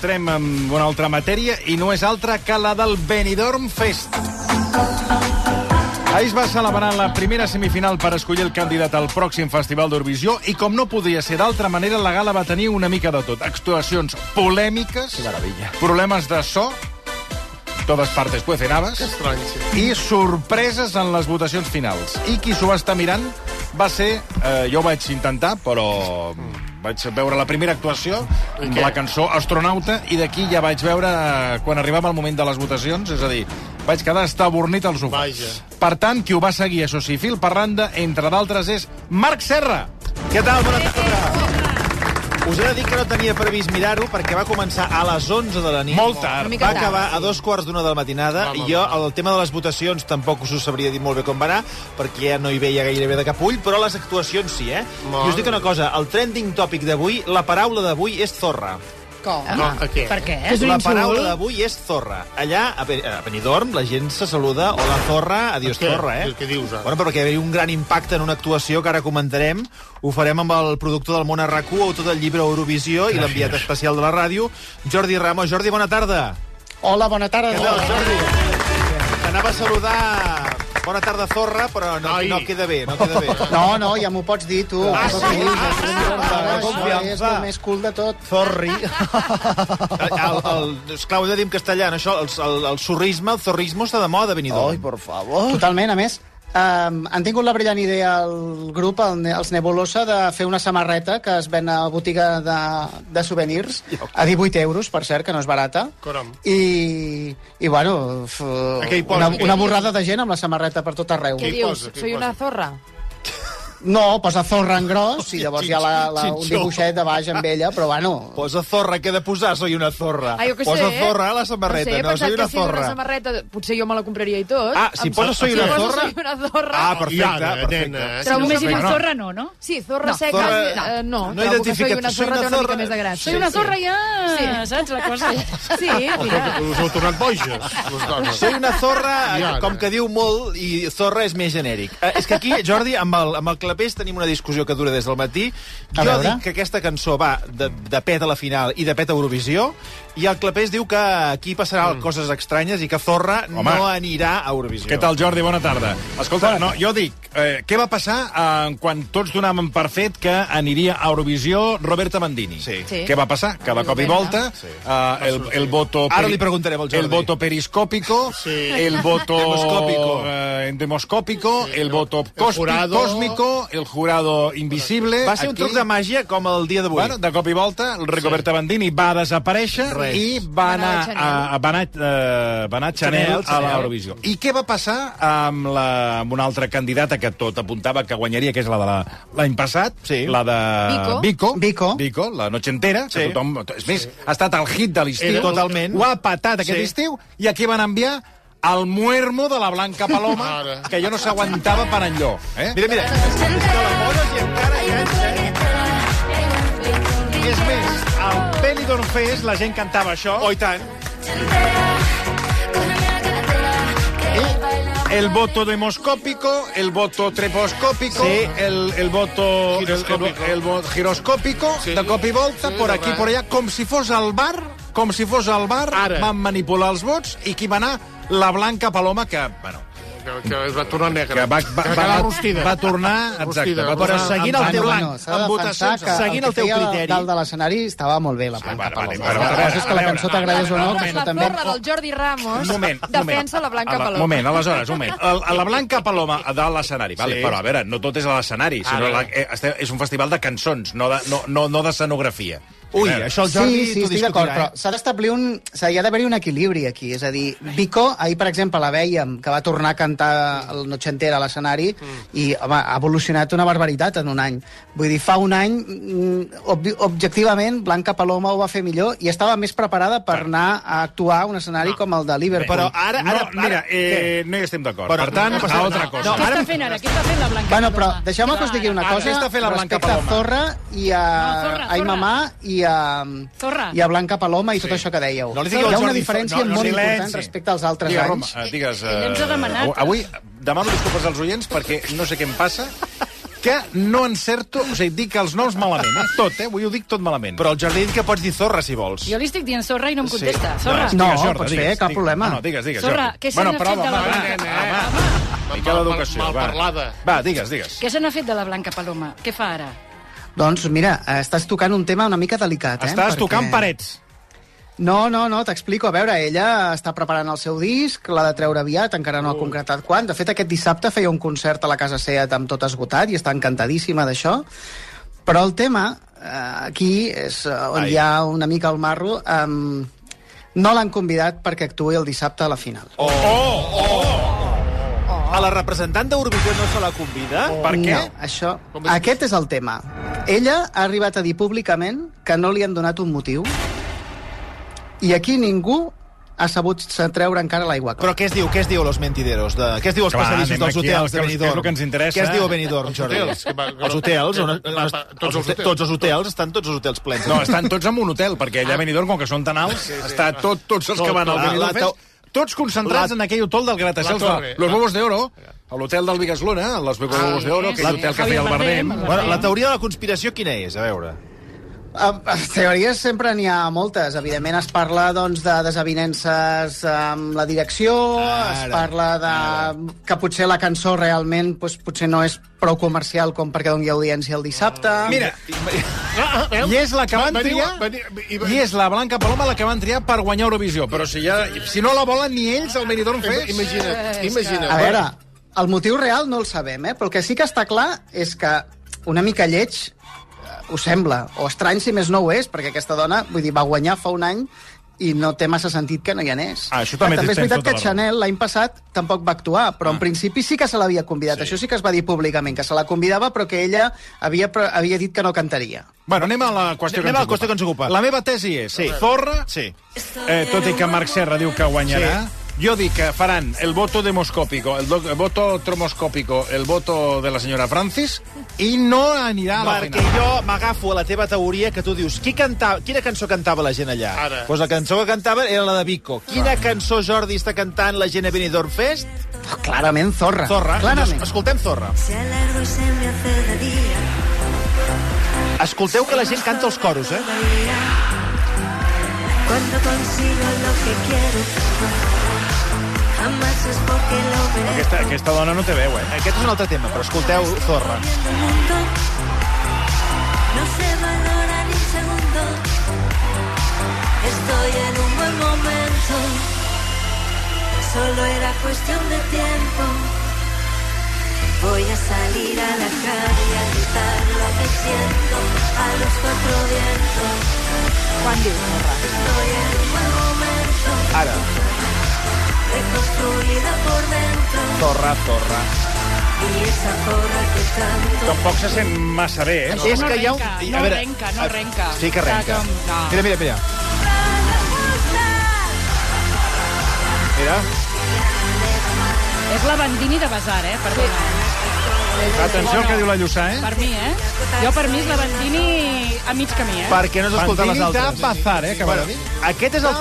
entrem en una altra matèria i no és altra que la del Benidorm Fest. Ahir es va celebrar la primera semifinal per escollir el candidat al pròxim Festival d'Eurovisió i com no podia ser d'altra manera, la gala va tenir una mica de tot. Actuacions polèmiques, problemes de so, totes partes pueden habas, Estrany, sí. i sorpreses en les votacions finals. I qui s'ho va estar mirant va ser... Eh, jo ho vaig intentar, però vaig veure la primera actuació, amb la cançó Astronauta, i d'aquí ja vaig veure eh, quan arribava el moment de les votacions, és a dir, vaig quedar estabornit al sofà. Vaja. Per tant, qui ho va seguir, això sí, fil per randa, entre d'altres, és Marc Serra. Què tal? Bona tarda. Us he de dir que no tenia previst mirar-ho perquè va començar a les 11 de la nit. Molt tard. Va acabar a dos quarts d'una de la matinada Home, i jo el tema de les votacions tampoc us ho sabria dir molt bé com va anar perquè ja no hi veia gairebé de cap ull, però les actuacions sí, eh? Mare I us dic una cosa, el trending tòpic d'avui, la paraula d'avui és zorra. Com? No, a què? Per què? És un la paraula d'avui és zorra. Allà, a Be- a Benidorm, la gent se saluda o la zorra, adiós Què? zorra, eh? Què dius, ara? Bueno, però perquè hi havia un gran impacte en una actuació que ara comentarem. Ho farem amb el productor del món RAC1, autor del llibre Eurovisió i l'enviat especial de la ràdio, Jordi Ramos. Jordi, bona tarda. Hola, bona tarda. Què tal, Jordi? T'anava a saludar bona tarda, zorra, però no, Ai. no queda bé, no queda bé. No, no, ja m'ho pots dir, tu. Ah, sí? Ah, és sí? Ah, confiança. és el més cool de tot. Zorri. El, el, esclar, ho he de dir en castellà, no, això, el, el, el sorrisme, el zorrismo està de moda Benidorm. Ai, por favor. Totalment, a més, um, han tingut la brillant idea el grup, el, els Nebulosa, de fer una samarreta que es ven a botiga de, de souvenirs a 18 euros, per cert, que no és barata. Caram. I, i bueno, f, posa? una, una borrada de gent amb la samarreta per tot arreu. Què dius? posa? Soy una zorra? No, posa zorra en gros i llavors hi ha la, la, un dibuixet de baix amb ella, però bueno... Posa zorra, què he de posar? Soy una zorra. Ah, què posa sé, eh? zorra a la samarreta, no, sé, no, soy una si zorra. una samarreta, potser jo me la compraria i tot. Ah, si Em- posa soy si una posa zorra... soy una zorra... Ah, perfecte, ara, perfecte. nena, eh? Trobo només que hi diu no. zorra, no, no? Sí, zorra No, seca, zorra- eh, no. no trobo que identifica- soy una soy zorra una té una zorra. mica més de gràcia. Soy una zorra ja, Sí. saps la cosa? Sí, mira. Us heu tornat boges, les dones. Soy una zorra, com que diu molt, i zorra és més genèric. Eh, és que aquí, Jordi, amb el, amb el clapés tenim una discussió que dura des del matí. A Jo veure. dic que aquesta cançó va de, de pet a la final i de pet a Eurovisió, i el clapés diu que aquí passarà Mm. coses estranyes i que Zorra Home. no anirà a Eurovisió. Què tal, Jordi? Bona tarda. Escolta, no, jo dic, eh, què va passar eh, quan tots donàvem per fet que aniria a Eurovisió Roberta Mandini? Sí. Sí. Què va passar? Que de cop i volta eh, el, el voto... Ara li preguntarem al Jordi. El voto periscópico, Sí. el voto... Demoscópico. eh, endemoscópico, el voto cospi- jurado. cósmico, el jurado invisible... Va ser un Aquí- truc de màgia com el dia d'avui. Bueno, de cop i volta, el Rigoberta Bandini va desaparèixer Res. i va anar, Va anar a, a, va anar, eh, va anar Chanel, Chanel, a Chanel. l'Eurovisió. I què va passar amb, la, amb una altra candidata que tot apuntava que guanyaria, que és la de la- l'any passat, Sí. la de Vico. Vico, Vico. Vico la noche entera, Sí. que tothom... És més, ha estat el hit de l'estiu. Totalment. Ho ha patat aquest Sí. estiu, i aquí van enviar el muermo de la Blanca Paloma, Ara. que jo no s'aguantava per enlloc. Eh? Mira, mira, la i encara hi Benidorm Fest la gent cantava això. Oh, i tant. El voto demoscópico, el voto treposcópico, Sí. el, el voto el, el, Giroscópico. el, vo- giroscópico, Sí. de cop i volta, Sí, por aquí, por allà, com si fos al bar, com si fos al bar, Ara. van manipular els vots, i qui va anar? La Blanca Paloma, que, bueno, Que, que es va tornar negra. que va, va, que va, va, rostida. va tornar... Exacte, va Però tornar seguint en- el teu blanc, Bueno, s'ha de votacions. que Seguint el el teu criteri- dalt de l'escenari estava molt bé, la vale, vale, Paloma. però, a veure, Ara, és que la cançó t'agradés o no, que la això també... zorra del Jordi Ramos moment, defensa la Blanca la- Paloma. moment, aleshores, un moment. El, a la Blanca Paloma dalt l'escenari, vale, Sí. però a veure, no tot és a l'escenari, sinó la, eh, és un festival de cançons, no de, no, no, no d'escenografia. Ui, això el Jordi sí, sí, t'ho estic d'acord, discutirà, però s'ha d'establir un... s'ha- Hi ha d'haver un equilibri aquí, és a dir, Vico, ahir, per exemple, la veiem, que va tornar a cantar el Noche Entera a l'escenari, i, home, ha evolucionat una barbaritat en un any. Vull dir, fa un any, mm, ob objectivament, Blanca Paloma ho va fer millor i estava més preparada per anar a actuar a un escenari com el de Liverpool. Però ara, No, ara, mira, ara eh, no hi estem d'acord. Per tant, no passa a res. altra cosa. No, Què ara- està fent ara? Què està fent la Blanca Bueno, però deixeu-me que us digui una Ara, cosa què està fent la Blanca respecte a Paloma? Zorra i a, No, Zorra, a Zorra. Mamà i a, Zorra. i a Blanca Paloma i tot això que dèieu. No li Hi ha una diferència no, no, molt silenci. important respecte als altres Digues, anys. Roma, eh, digues... Ell ens ha demanat. Avui demano disculpes als oients perquè no sé què em passa que no encerto... O sigui, dic els noms malament, eh? Tot, eh? Avui ho dic tot malament. Però el dit que pots dir zorra, si vols. Jo li estic dient sorra i no em contesta. Sorra. digues, No, Jordi, pots fer, digues, cap digues. problema. No, digues, digues, Sorra, Jordi. què se n'ha prova, fet de la Blanca? va, va. Mica Mal- d'educació, mal va. parlada. Va, digues, digues. Què se n'ha fet de la Blanca Paloma? Què fa ara? Doncs mira, estàs tocant un tema una mica delicat, eh? Estàs perquè- tocant parets. No, no, no, t'explico. A veure, ella està preparant el seu disc, l'ha de treure aviat, encara no ha concretat quan. De fet, aquest dissabte feia un concert a la Casa Seat amb tot esgotat i està encantadíssima d'això. Però el tema, eh, aquí, és eh, on Ai. hi ha una mica el marro, eh, no l'han convidat perquè actuï el dissabte a la final. Oh, oh, oh. A la representant d'Eurovisió no se la convida? Per què? No, això, aquest és el tema. Ella ha arribat a dir públicament que no li han donat un motiu i aquí ningú ha sabut treure encara l'aigua Però què es diu? Què es diu Los Mentideros? De... Què es diu els Clar, passadissos dels hotels de Benidorm? que és el que ens interessa. Què es diu a Benidorm, Els Jordi? hotels, que va- Els hotels, on, els, tots els hotels. tots els hotels, estan tots els hotels plens. No, estan tots en un hotel, perquè allà a Benidorm, com que són tan alts, està tot, tots els que van al La- la Benidorm Fest, tots concentrats la- en aquell hotel del gratacels de. Los Bobos de Oro, a l'hotel del Bigaslona, los Bobos de Oro, aquell sí. hotel que feia el Bardem. Bueno, la teoria de la conspiració quina és? A veure. Uh, teories sempre n'hi ha moltes. Evidentment es parla doncs, de desavinences amb la direcció, Ara, es parla de que potser la cançó realment doncs, potser no és prou comercial com perquè doni audiència el dissabte. Mira, Ah, ah, i és la que van triar, i- és la Blanca Paloma la que van triar per guanyar Eurovisió. Però si, ja, si no la volen ni ells, el Benidorm Fest... Imagina't, imagina't. A veure, el motiu real no el sabem, eh? però el que sí que està clar és que una mica lleig eh, ho sembla, o estrany si més no ho és, perquè aquesta dona, vull dir, va guanyar fa un any i no té massa sentit que no hi anés. Ah, això també també és veritat que la. Chanel l'any passat tampoc va actuar, però en principi sí que se l'havia convidat. Sí. Això sí que es va dir públicament, que se la convidava, però que ella havia, havia dit que no cantaria. Bueno, anem a la qüestió Anem que a ens la qüestió que ens ocupa. La meva tesi és Sí. Zorra, Sí. eh, tot i que Marc Serra diu que guanyarà, jo dic que faran el voto demoscòpico, el, do, el voto tromoscòpico, el voto de la senyora Francis, i no anirà a la Perquè final. jo m'agafo a la teva teoria que tu dius qui cantava, quina cançó cantava la gent allà? Ara. Pues la cançó que cantava era la de Vico. Quina cançó, Jordi, està cantant la gent a Benidorm Fest? Oh, clarament Zorra. Zorra. Clarament. Escoltem Zorra. Se alargo y se me hace de día. Escolteu que la gent canta els coros, eh? Cuando consigo lo que quiero, Aquesta, aquesta dona no té veu, eh? Aquest és un altre tema, però escolteu Zorra. No se valora ni un segundo. Estoy en un buen momento. Solo era cuestión de tiempo. Voy a salir a la calle a gritar lo que siento a los cuatro vientos. Quan diu Zorra? Estoy en un buen momento, Ara, reconstruida por dentro. Zorra, Zorra. Y esa zorra que tanto Tampoc se sent massa bé, eh? És no que hi ha un... renca, a no veure, renca, no renca. Sí que renca. Com- no. Mira, mira, mira. Mira. És la Bandini de Basar, eh? Perdona. Atenció al que diu la Lluçà, eh? Per mi, eh? Jo, per mi, és la Bandini a mig camí, eh? Perquè no has escoltat les Bandini altres. de Bazar, eh, que dir. Aquest és el...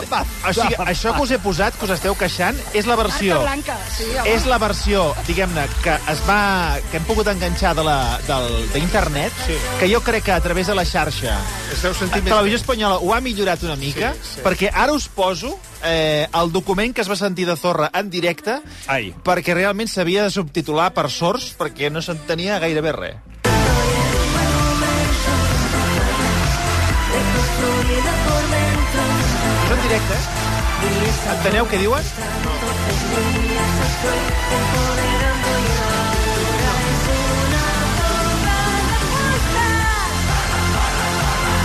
O sigui, això que us he posat, que us esteu queixant, és la versió... Blanca, sí, home. És la versió, diguem-ne, que es va... que hem pogut enganxar de la- del- d'internet, Sí. que jo crec que a través de la xarxa Es deu sentir més... Televisió Espanyola ho ha millorat una mica, Sí, sí. perquè ara us poso eh, el document que es va sentir de Zorra en directe, Ai. perquè realment s'havia de subtitular per sorts, perquè no s'entenia gairebé res. És en directe, eh? Enteneu què diuen?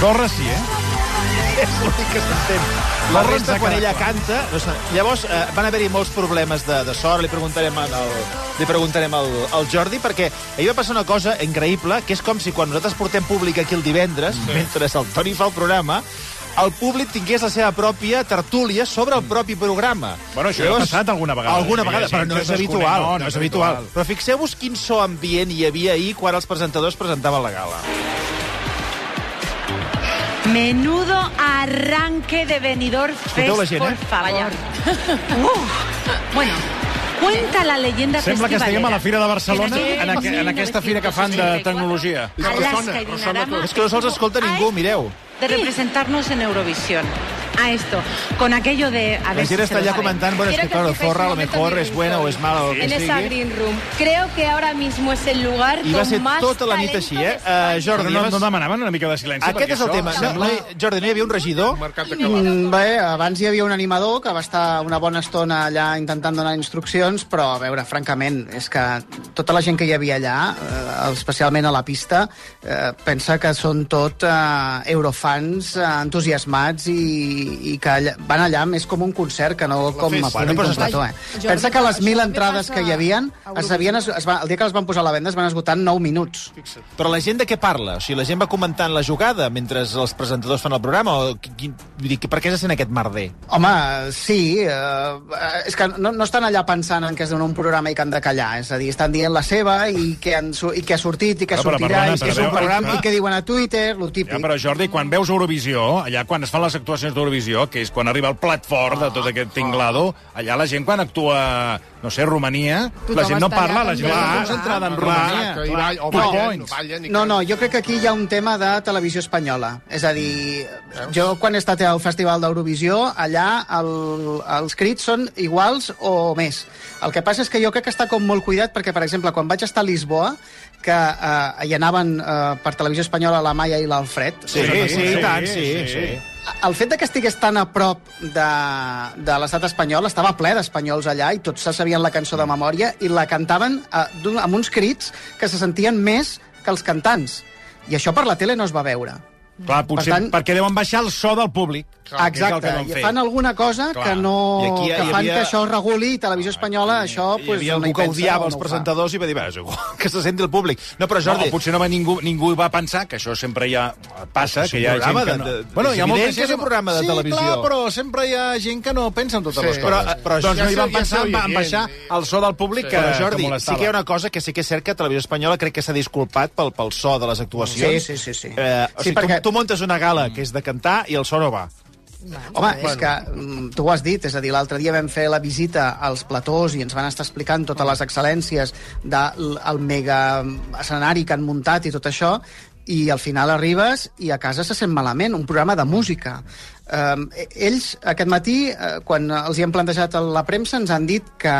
Zorra sí, eh? És l'únic que s'entén. La resta, quan ella clar. canta... No sé, llavors, eh, van haver-hi molts problemes de, de sort, li preguntarem, al, li preguntarem al, al Jordi, perquè ahir va passar una cosa increïble, que és com si quan nosaltres portem públic aquí el divendres, mentre el Toni fa el programa, el públic tingués la seva pròpia tertúlia sobre el propi programa. Bueno, això ja ha passat alguna vegada. Alguna vegada, però no és habitual. desconeix. No, No, és habitual. Però fixeu-vos quin so ambient hi havia ahir quan els presentadors presentaven la gala. Menudo arranque de Benidorm Fest, la gent, por eh? favor. Uf. Bueno, Cuenta la leyenda Sembla que estiguem a la Fira de Barcelona, en, aqu en aquesta fira que fan de tecnologia. Alaska y Dinarama És que no se'ls escolta ningú, mireu. de representarnos en Eurovisión. A esto, con aquello de... A La ver si allà saben. comentant, bueno, és que, claro, Zorra a lo mejor es buena o es mala o el que en esa green room. Creo que ahora mismo es el lugar I va con ser más tota la nit així, eh? Uh, Jordi, no, no demanaven una mica de silenci? Aquest és el tema. No, Jordi, no hi havia un regidor? Mm, Bé, abans hi havia un animador que va estar una bona estona allà intentant donar instruccions, però, a veure, francament, és que tota la gent que hi havia allà, eh, especialment a la pista, eh, pensa que són tot eh, eurofans eh, entusiasmats i, i que allà, van allà més com un concert que no com a festa. públic Bueno, però eh? Jordi, Pensa que les mil entrades que hi havien, a es havien, es, es va, el dia que les van posar a la venda es van esgotar en 9 minuts. Però la gent de què parla? O sigui, la gent va comentant la jugada mentre els presentadors fan el programa? O qui, qui, vull dir, per què se sent aquest merder? Home, sí, eh, és que no, no estan allà pensant en que és un programa i que han de callar, és a dir, estan dient la seva i què, han, i què ha sortit i què Però, però, sortirà perdona, i, però és un programa, i què diuen a Twitter, lo típic. Ja, però Jordi, quan veus Eurovisió, allà quan es fan les actuacions d'Eurovisió, que és quan arriba el plat fort de tot aquest tinglado, allà la gent quan actua, no sé, Romania, Tothom la gent no parla, la gent està concentrada en Clar, Romania. o ballen, points. o ballen i No, que- no, jo crec que aquí hi ha un tema de televisió espanyola. És a dir, jo quan he estat al Festival d'Eurovisió, allà el, els crits són iguals o més. El que passa és que jo crec que està com molt cuidat perquè, per exemple, quan vaig estar a Lisboa, que eh, hi anaven eh, per televisió espanyola la Maia i l'Alfred, Sí, us en sí, recordeu? i tant, sí, sí. el fet de que estigués tan a prop de, de l'estat espanyol, estava ple d'espanyols allà i tots se sabien la cançó de memòria i la cantaven eh, d'un- amb uns crits que se sentien més que els cantants. I això per la tele no es va veure. Clar, potser Per tant- perquè deuen baixar el so del públic. Clar, Exacte, que i fan alguna cosa Clar. que no... Aquí hi que fan havia- que això es reguli i Televisió Espanyola això Hi pues, havia no algú hi que odiava els no presentadors i va dir, va, és igual, que se senti el públic. No, però Jordi... No, potser no va ningú, ningú va pensar que això sempre ja passa, que hi ha gent que de- no... de- bueno, és hi ha molta que és gent un programa de sí, televisió. clar, però sempre hi ha gent que no pensa en totes Sí. les coses. Però- però doncs ja no hi van pensar en, baixar el so del públic que, Però, Jordi, que sí que hi ha una cosa que sí que és cert que Televisió Espanyola crec que s'ha disculpat pel, pel so de les actuacions. Sí, sí, sí, sí. Eh, o Sí, sigui, perquè- tu, tu montes una gala que és de cantar i el so no va. Home, és que mm, tu ho has dit, és a dir, l'altre dia vam fer la visita als platós i ens van estar explicant totes les excel·lències del mega escenari que han muntat i tot això, i al final arribes i a casa se sent malament, un programa de música. Um, ells, aquest matí, eh, quan els hi hem plantejat a la premsa, ens han dit que,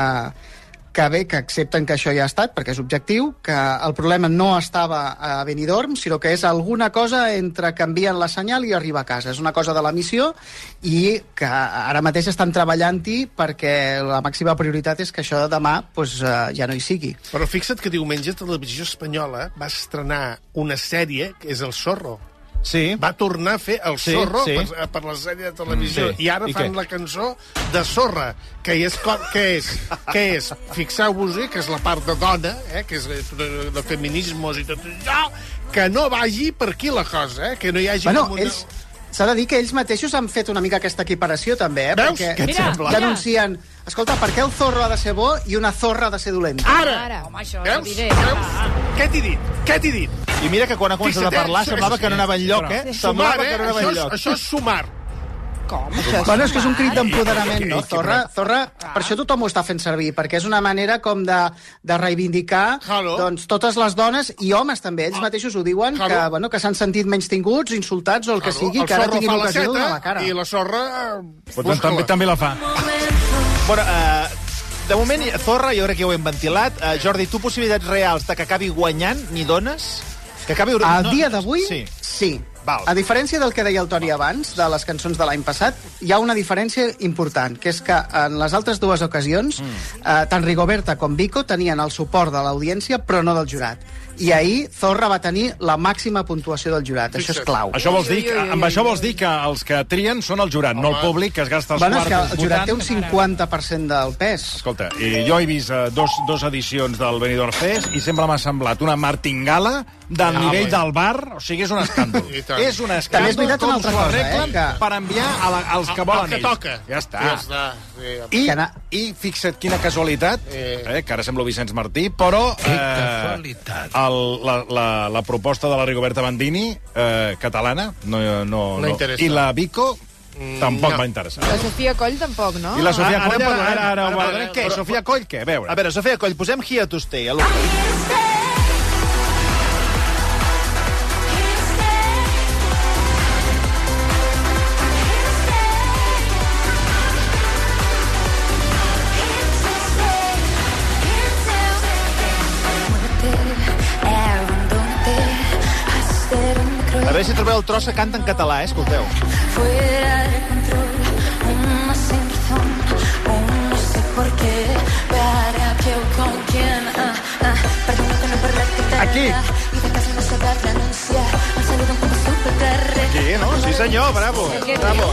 que bé, que accepten que això ja ha estat, perquè és objectiu, que el problema no estava a Benidorm, sinó que és alguna cosa entre canvien la senyal i arribar a casa. És una cosa de la missió i que ara mateix estan treballant-hi perquè la màxima prioritat és que això de demà pues, eh, ja no hi sigui. Però fixa't que diumenge Televisió Espanyola va estrenar una sèrie que és El Zorro. Sí. Va tornar a fer El Sí, Zorro sí. per, per la sèrie de televisió. Mm, sí. I ara I fan què? la cançó de Zorra, que és, que és, que és fixeu-vos-hi, que és la part de dona, eh, que és de, de feminismes i tot això, que no vagi per aquí la cosa, eh, que no hi hagi... Bueno, ells... S'ha de dir que ells mateixos han fet una mica aquesta equiparació, també, eh? Veus? Perquè Què et Mira, sembla? mira. denuncien... Escolta, per què el zorro ha de ser bo i una zorra ha de ser dolenta? Ara! Ara. Home, això és Veus? evident. Veus? Què t'he dit? Què t'he dit? I mira que quan ha començat a Fixa't, eh, parlar això- semblava que no anava enlloc, eh? Sumar, Semblava eh? que no anava Això, és, enlloc. això és sumar. Com? Bueno, és que és un crit d'empoderament, no? Zorra, Zorra, per això tothom ho està fent servir, perquè és una manera com de, de reivindicar doncs, totes les dones i homes també. Ells mateixos ho diuen, Claro. que, bueno, que s'han sentit menys tinguts, insultats o el que sigui, el que ara tinguin l'ocasió de donar la cara. i la sorra... Però doncs, també, també la fa. Bueno, eh, de moment, Zorra, jo crec que ho hem ventilat. Eh, Jordi, tu possibilitats reals de que acabi guanyant, ni dones? Que acabi... A dia d'avui, Sí. sí. Val. A diferència del que deia el Toni abans, de les cançons de l'any passat, hi ha una diferència important, que és que en les altres dues ocasions, mm. eh, tant Rigoberta com Vico tenien el suport de l'audiència, però no del jurat. I ahir Zorra va tenir la màxima puntuació del jurat. Això és clau. Això vols dir, que, amb això vols dir que els que trien són el jurat, no el públic, que es gasta els Bueno, quartos el jurat té un 50% del pes. Escolta, i jo he vist eh, dos, dos edicions del Benidorm Fest i sempre m'ha semblat una martingala del nivell del bar, o sigui, és un escàndol. És un També escàndol és veritat una altra cosa, eh, que- per enviar a la, als que volen el que ells. toca. Ja està. Ja està. Sí, I, Que ana- I fixa't quina casualitat, Eh. eh, que ara semblo Vicenç Martí, però eh, el, la, la, la proposta de la Rigoberta Bandini, eh, catalana, no, no, No interessa. i la Vico, Tampoc no. va interessar. La Sofia Coll tampoc, no? I la Sofia Ara- Coll, ara ara, parlarem. ara, ara, Ara ara, parlarem. què? Però- Sofia Coll, què? A veure. A veure, Sofia Coll, posem Here to Stay. A l'últim. A veure si trobeu el tros que canta en català, eh? Escolteu. Fuera de control, una sin razón, un no sé por qué. Para que o con quién, ah, ah, perdona que no parla català. Aquí. I de casa no s'ha de renunciar, un saludo un poco supercarrer. Sí, no? Sí, senyor, bravo. Bravo.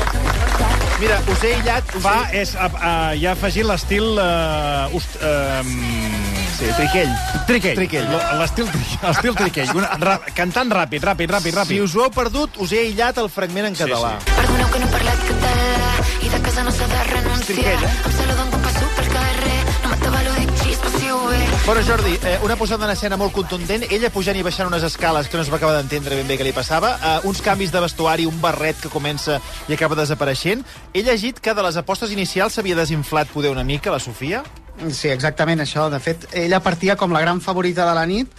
Mira, us he aïllat... Us Va, és, uh, uh, ja ha afegit l'estil... Uh, uh, Sí, triquell. triquell. Triquell. L'estil tri- l'estil triquell. Una, ra, cantant ràpid, ràpid, ràpid, Si ràpid. us ho heu perdut, us he aïllat el fragment en català. Perdoneu que no he parlat català i de casa no s'ha de renunciar. Triquell, eh? Em saludo un passo pel carrer, no m'atabalo de xispa si ho ve. Bueno, Jordi, eh, una posada en escena molt contundent, ella pujant i baixant unes escales que no es va acabar d'entendre ben bé què li passava, eh, uns canvis de vestuari, un barret que comença i acaba desapareixent. He llegit que de les apostes inicials s'havia desinflat poder una mica, la Sofia. Sí, exactament això. De fet, ella partia com la gran favorita de la nit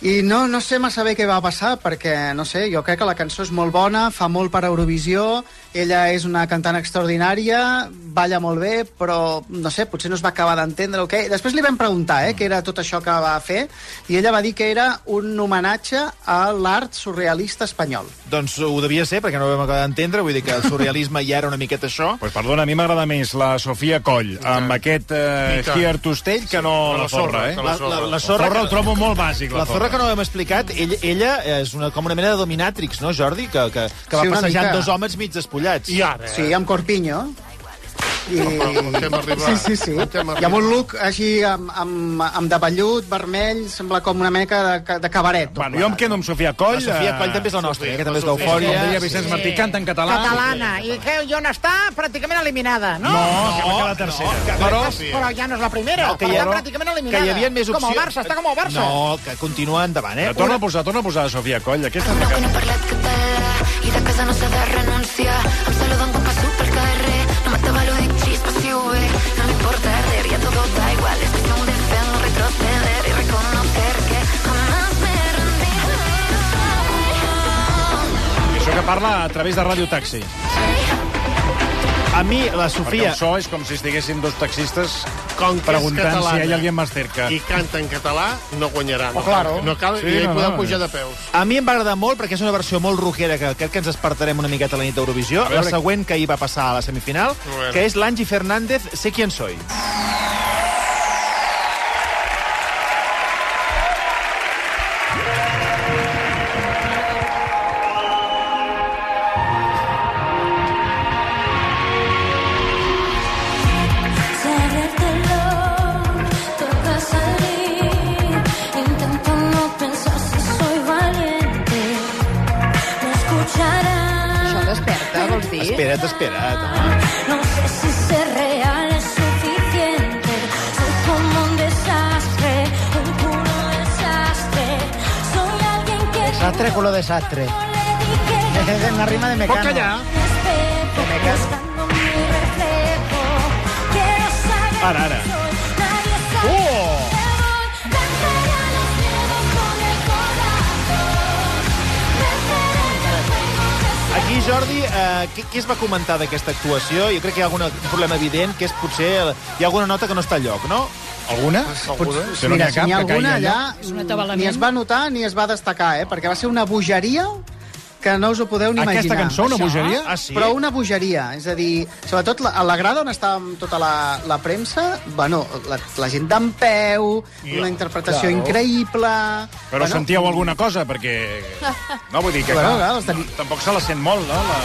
i no, no sé massa bé què va passar, perquè, no sé, jo crec que la cançó és molt bona, fa molt per Eurovisió, ella és una cantant extraordinària, balla molt bé, però, no sé, potser no es va acabar d'entendre o què. Després li vam preguntar, eh, què era tot això que va fer, i ella va dir que era un homenatge a l'art surrealista espanyol. Doncs ho devia ser, perquè no ho vam acabar d'entendre, vull dir que el surrealisme ja era una miqueta això. Pues perdona, a mi m'agrada més la Sofia Coll amb aquest tant. Here to Stay que no la la Zorra, Zorra, eh? La, la, la zorra, Zorra el que, trobo molt bàsic, la zorra que no hem explicat, ella, ella és una, com una mena de dominatrix, no, Jordi? Que, que, que va Sí, passejant mica. dos homes mig despullats. I ara, eh? Sí, amb corpinyo. I... Sí, sí, sí. Hi ha un look així amb, amb, amb de vellut, vermell, sembla com una meca de, de cabaret. Bueno, jo em quedo amb Sofia Coll. La Sofia eh, Coll també és la nostra, eh, que també és Com d'Eufòria. deia Vicenç Martí, canta en català. Catalana. I que on està pràcticament eliminada, no? No, que va quedar tercera. Però, Però ja no és la primera, No, que ha- està pràcticament eliminada. que hi havia més Com el opcions. Barça, està com el Barça. No, que continua endavant, eh? Però torna a posar, torna a posar Sofia Coll. Aquesta és la que i casa no s'ha de renunciar. Em saludo un passo pel carrer, no m'atabalo de xispa si ho ve. No me importa arder, ya todo da igual. Es cuestión de fe, no retroceder y reconocer que jamás me rendí. Això que parla a través de Ràdio Taxi. A mi, la Perquè Sofia... el so és com si estiguessin dos taxistes Com que preguntant catalana si hi ha algú más cerca. i canta en català, no guanyarà. No, Oh, claro. no cal, Sí, i no, podeu no, pujar de peus. A mi em va agradar molt perquè és una versió molt rockera que crec que ens espartarem una miqueta a la nit d'Eurovisió. La següent que hi va passar a la semifinal, veure. que és l'Angie Fernández, Sé quién soy. Vols dir? Espera't, espera't. home. No sé si ser real es suficiente. Soy como un desastre, un puro desastre. Soy alguien que Desastre culo desastre. Es una rima de mecano. callar. mi reflejo. Quiero saber Ara, ara. Jordi, eh, què, què es va comentar d'aquesta actuació? Jo crec que hi ha algun problema evident, que és potser... el- Hi ha alguna nota que no està al lloc, no? Alguna? Alguna? Si no n'hi Mira, ha si n'hi ha alguna allà, És un ni es va notar ni es va destacar, eh? perquè va ser una bogeria que no us ho podeu ni Aquesta imaginar. cançó, una Això? bogeria? Ah, sí? Però una bogeria, és a dir, sobretot la- a la grada on estava tota la, la premsa, bueno, la, la gent d'en peu, una interpretació claro. increïble... Però bueno, sentíeu alguna cosa? Perquè... No, vull dir que Bueno, clar, clar, teni- tampoc se la sent molt, no? La...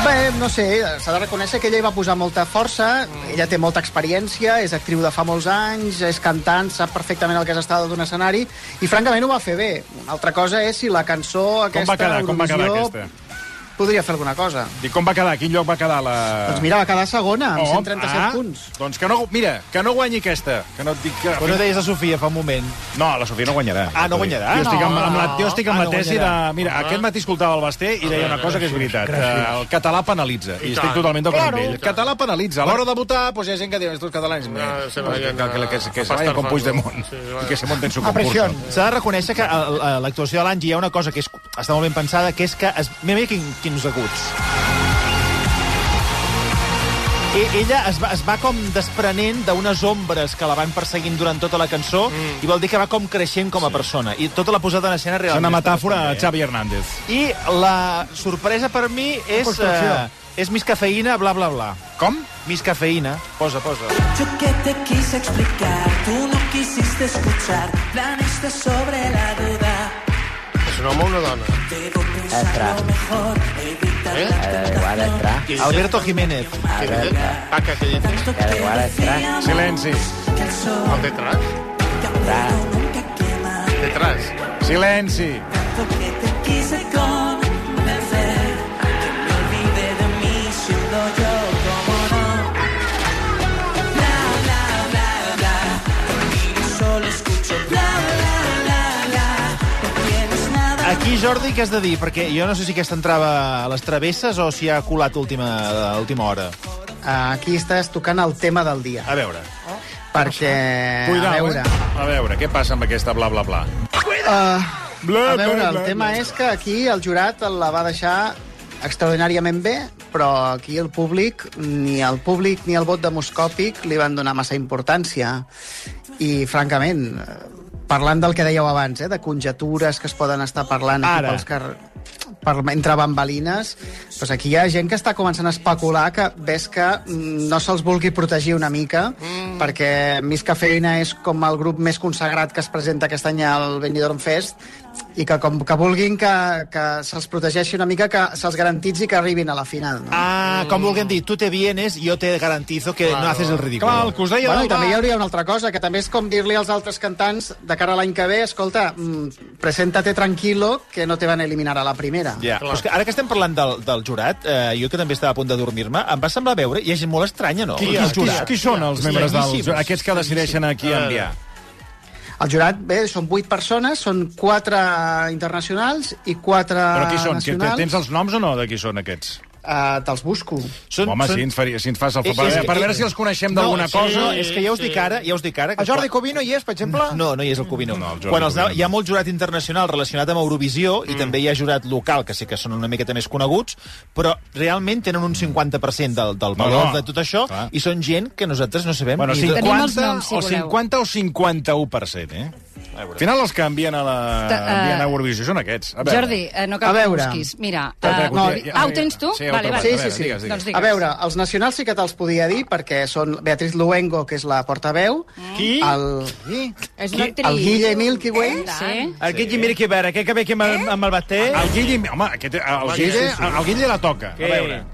Bé, no sé, s'ha de reconèixer que ella hi va posar molta força, ella té molta experiència, és actriu de fa molts anys, és cantant, sap perfectament el que és estar d'un escenari, i francament ho va fer bé. Una altra cosa és si la cançó Com aquesta... va quedar? Com va quedar aquesta? Podria fer alguna cosa. I com va quedar? Quin lloc va quedar la... Doncs mira, va quedar segona, amb Oh, 137 ah, punts. Doncs que no, mira, que no guanyi aquesta. Que no et dic que... Però no deies a Sofia fa un moment. No, la Sofia no guanyarà. Ah, no guanyarà? Jo estic amb, No. amb la, jo estic amb Ah, la no tesi de... guanyarà. Mira, aquest matí escoltava el Basté i deia una cosa que és veritat. Gràcies. que El català penalitza. I, I estic totalment d'acord amb Claro. ell. El català penalitza. A l'hora de votar, doncs hi ha gent que diu, estos catalans... No, eh, se que, vayan que, que, que, que, que a se vayan con pastar Puigdemont. Sí, que se monten su concurso. S'ha de reconèixer que a- l'actuació de l'Angie hi ha una cosa que és, està molt ben pensada, que és que... Es, mira, mira quin, quins aguts. I ella es va, es va com desprenent d'unes ombres que la van perseguint durant tota la cançó mm. i vol dir que va com creixent com a persona. I tota la posada en escena És realment... una està metàfora a bé, Xavi Hernández. eh? I la sorpresa per mi és... Uh, és Miss Cafeïna, bla, bla, bla. Com? Miss Cafeïna. Posa, posa. Yo que te quise explicar, tú no quisiste escuchar. Planiste sobre la duda. És un home o una dona? Debo evitar ¿Eh? la tentación. Alberto Jiménez. ¿Qué dices? Paca, ¿qué dices? Tanto que decíamos Silenci. el sol ¿Al detrás? a quema. Detrás. Silenci. Tanto que te quise convencer, que me olvide de mí siendo yo Aquí, Jordi, què has de dir? Perquè jo no sé si aquesta entrava a les travesses o si ha colat última, última hora. Aquí estàs tocant el tema del dia. A veure. Perquè, Cuidao, a veure... eh? A veure, què passa amb aquesta bla, bla, bla? Uh, Bla, a veure, bla, el bla, tema bla. és que aquí el jurat la va deixar extraordinàriament bé, però aquí el públic, ni el públic ni el vot demoscòpic li van donar massa importància. I, francament, eh, parlant del que dèieu abans, eh, de conjetures que es poden estar parlant aquí Ara. pels car per, entre bambalines, doncs aquí hi ha gent que està començant a especular que ves que mm, no se'ls vulgui protegir una mica, mm. perquè Miss Cafeïna és com el grup més consagrat que es presenta aquest any al Benidorm Fest, i que com que vulguin que, que se'ls protegeixi una mica, que se'ls garantitzi que arribin a la final. No? Ah, com vulguem dir, tu te vienes, jo te garantizo que no haces el ridícul. Clar, el que us deia Bueno, del i també hi hauria una altra cosa, que també és com dir-li als altres cantants de cara a l'any que ve, escolta, mm, preséntate tranquilo, que no te van a eliminar a la primera. Ja, però és que ara que estem parlant del, del jurat, eh, jo que també estava a punt de dormir-me, em va semblar veure, i és molt estranya, no? Qui, El qui, qui, jurat. són els membres dels... Estranyíssims. Aquests que decideixen a qui enviar? El jurat, bé, són vuit persones, són quatre internacionals i quatre Però qui són? Que, nacionals. tens els noms o no de qui són aquests? Uh, Te'ls busco. Són, Home, són... si ens, faria, si ens fas el Eh, favor. és Per, per que- veure si els coneixem No, d'alguna sí, cosa. No, és que ja us dic ara, ja us dic ara... Que El Jordi Covino hi és, per exemple? No, no hi és el Cubino. No, el Jordi Quan els, Cubino hi ha no. molt jurat internacional relacionat amb Eurovisió i també hi ha jurat local, que sí que són una miqueta més coneguts, però realment tenen un 50% del, del No, valor no, de tot això clar. i són gent que nosaltres no sabem Bueno, ni de- 50, noms, si o voleu. 50 o 51%, eh? Al final els que envien a, la, Ta- eh, envien a Eurovisió són aquests. A veure. Jordi, eh, no cal que busquis. Mira, eh, espera, no, ja- ah, ho tens tu? Sí, vale, vale. Sí, sí, sí. Digues, digues. Doncs digues. A veure, els nacionals sí que te'ls podia dir, perquè són Beatriz Luengo, que és la portaveu, Qui? el, És una actriu. el Guille Milky Way, Sí. Aquest Jimmy que veure, què que ve aquí amb, el- amb el bater? El Guille, home, aquest, el, Guille, el Guille la toca. A veure.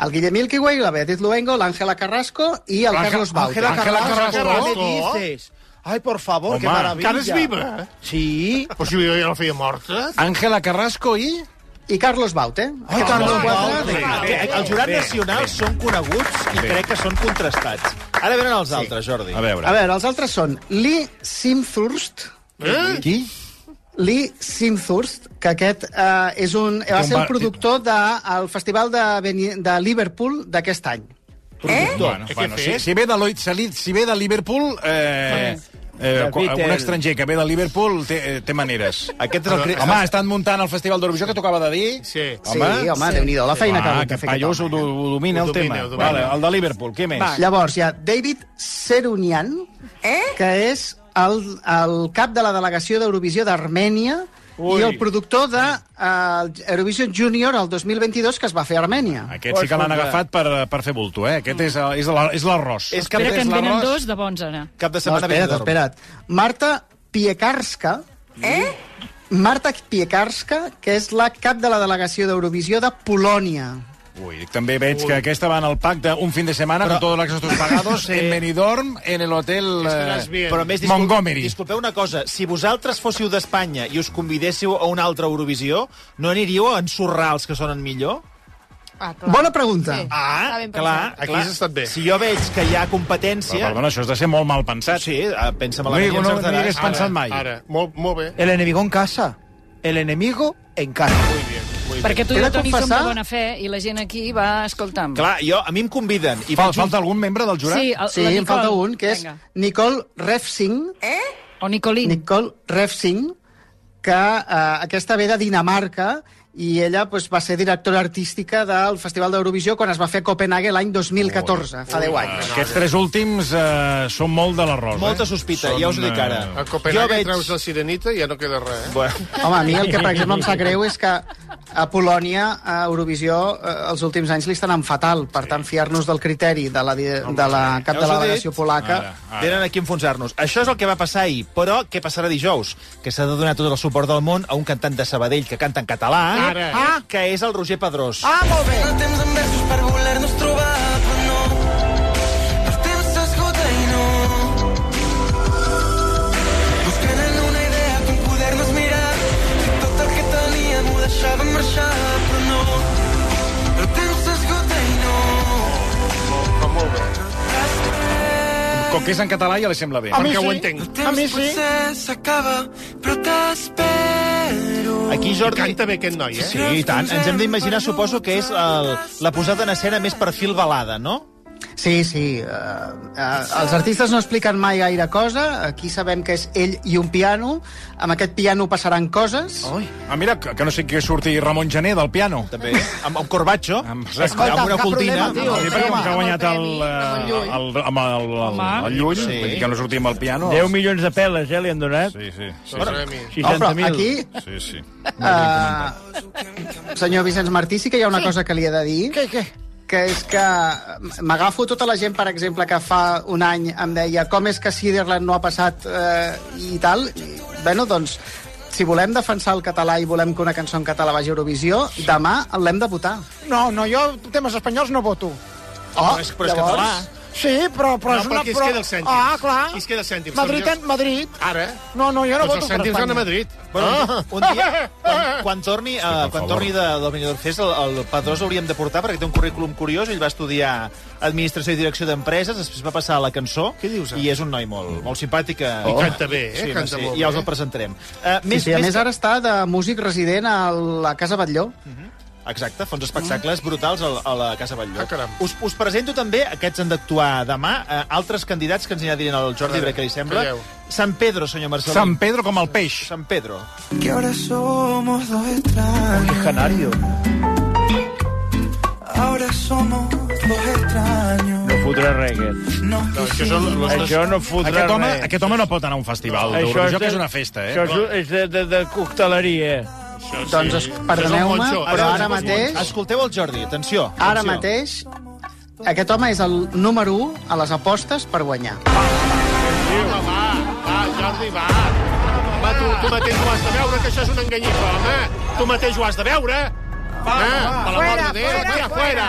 el Guille Milky Way, la Beatriz Luengo, l'Àngela Carrasco i el Carlos Baute. Ángela Carrasco. ¿Qué me dices? Ay, por favor, Home, qué maravilla. És viva? Sí. Però si jo ja la feia morta. Àngela Carrasco i... I Carlos Baute. Ai, Aquests Carlos. Baute. Que Els jurats nacionals són coneguts i crec que són contrastats. Ara venen els altres, Jordi. A veure. A veure, els altres són Lee Simthurst, Eh? Qui? Lee Simthurst, que aquest eh, és un, va ser el productor del Festival de, Beni- de Liverpool d'aquest any. Bueno, Què bueno, fer? si, si, ve de, si ve de Liverpool... Eh, eh, un estranger que ve de Liverpool té, eh, té maneres. Aquest és el... cri- Home, estan muntant el Festival d'Eurovisió que tocava de dir. Sí. Sí, home, déu-n'hi-do, la feina que, Ah, que que ha fet Pallós aquest ho, home. ho domina Ho el tema. ho domina. Vale, el de Liverpool, què més? Llavors hi ha David Serunian, eh? que és el, el cap de la delegació d'Eurovisió d'Armènia i el productor de uh, Eurovision Junior el 2022 que es va fer a Armènia. Aquest sí que l'han agafat per, per fer bulto, eh? Aquest és, el- és la- és l'arròs. És Espera, que en venen dos de bons, ara. cap de No, setmana espera't, Benidorm. espera't. Marta Piekarska, eh? Marta Piekarska, que és la cap de la delegació d'Eurovisió de Polònia. Ui, també veig que aquesta va en el pacte un fin de setmana Però- con todos los gastos pagados Sí. en Benidorm, en el hotel eh. Però més, discul Montgomery. disculpeu una cosa, si vosaltres fóssiu d'Espanya i us convidéssiu a una altra Eurovisió, no aniríeu a ensorrar els que sonen millor? Ah, clar. Bona pregunta. Sí. Ah, clar. Aquí clar. has estat bé. Si jo veig que hi ha Però, competència... perdona, això has de ser molt mal pensat. Sí, eh, pensa No, malament no, no, encertaràs. digues pensat mai. Ara, molt, molt bé. El enemigo en casa. El enemigo en casa. Muy bien. Perquè tu i el Toni som de bona fe i la gent aquí va escoltant. Clar, jo, a mi em conviden. I Fa, veig un- falta algun membre del jurat? Sí, el, Sí, la em falta Nicole. un, que és Vinga. Nicole Refsing, O Nicolín. Nicole Refsing, que eh, aquesta ve de Dinamarca i ella pues, va ser directora artística del Festival d'Eurovisió quan es va fer a Copenhague l'any 2014, fa 10 anys. Aquests tres últims eh, són molt de l'arròs. Molta eh? sospita, Són, ja us ho dic ara. A Copenhague Jo veig- treus la sirenita i ja no queda res, eh? Bueno, Home, a mi el que, per exemple, em sap greu és que a Polònia, a Eurovisió, eh, els últims anys li estan anant fatal. Per tant, fiar-nos del criteri de la, de la cap de la delegació polaca... Ara, ara. Venen aquí a enfonsar-nos. Això és el que va passar ahir. Però què passarà dijous? Que s'ha de donar tot el suport del món a un cantant de Sabadell que canta en català, Ara. ah, que és el Roger Pedrós. Ah, molt bé. El temps en versos per voler-nos trobar, però no. El temps s'esgota i no. Buscant en una idea com poder-nos mirar. Si tot el que teníem ho deixàvem marxar, però no. El temps s'esgota i no. Va molt bé. Com que és en català ja li sembla bé. A mi Perquè ho sí. entenc. El temps A mi sí. potser s'acaba, però t'espero. Aquí, Jordi... Canta bé aquest noi, eh? Sí, i tant. Ens hem d'imaginar, suposo, que és el, la posada en escena més perfil balada, no? Sí, sí. Uh, uh, els artistes no expliquen mai gaire cosa. Aquí sabem que és ell i un piano. Amb aquest piano passaran coses. Oi. Ah, mira, que, que no sé què surti Ramon Gené del piano. També. Amb, amb Corbacho. Amb- amb, Escolta, una cap cortina. problema, tio. Sí, perquè com que ha guanyat el, Amb el eh, el, amb el, el, Home. el Llull, Sí. vull dir que no sortia amb el piano. 10 milions de peles, eh, li han donat. Sí, sí. Sí, Remi. No, però 60.000. aquí, Sí, sí. uh, senyor Vicenç Martí, sí que hi ha una cosa que li he de dir. Què, què? Que és que m'agafo tota la gent, per exemple, que fa un any em deia com és que Siderland no ha passat eh, i tal. I, bueno, doncs, si volem defensar el català i volem que una cançó en català vagi a Eurovisió, demà l'hem de votar. No, no, jo temes espanyols no voto. Oh, Però és, però és català. Sí, però, però No, és però una... aquí es queda el cèntim. Ah, clar. Aquí es queda el cèntim. Madrid, en Madrid. Ara, No, no, jo no tots voto els per cèntims van a Espanya. Madrid. Bueno, Ah. un dia, quan, quan torni, uh, per quan favor. torni de, del Benidorm Fest, el, el Pedrós l'hauríem de portar perquè té un currículum curiós. Ell va estudiar Administració i Direcció d'Empreses, després va passar a la cançó. Què dius, ara? I és un noi molt, molt simpàtic. eh, I canta bé, eh? Sí, no, Canta sí, molt ja bé. us el presentarem. Uh, Sí, sí, a més, ara està de músic resident a la Casa Batlló. Exacte, fa uns espectacles brutals a, a la Casa Batlló. Ah, caram. us, us presento també, aquests han d'actuar demà, eh, altres candidats que ens anirà dient el Jordi, veure, què li sembla. calleu. San Pedro, senyor Marcelí. San Pedro com el peix. San Pedro. Que ahora somos dos extraños. Canario. Ahora somos dos extraños. No fotrà res, aquest. No, això són les Això no fotrà Aquest home, res. aquest home no pot anar a un festival Això d'Eurovisió, de- que és una festa, eh? Això és, és de, de, de cocteleria. Doncs, es- perdoneu-me, Moncho. però ara mateix, Escolteu el Jordi, atenció. ara atenció. mateix, aquest home és el número 1 a les apostes per guanyar. Home, va, va, Jordi, va. Va, tu, tu mateix ho has de veure, que això és una enganyifa, home. Tu mateix ho has de veure. Va, va, per l'amor Fuera, de Déu, fuera, fuera, fuera.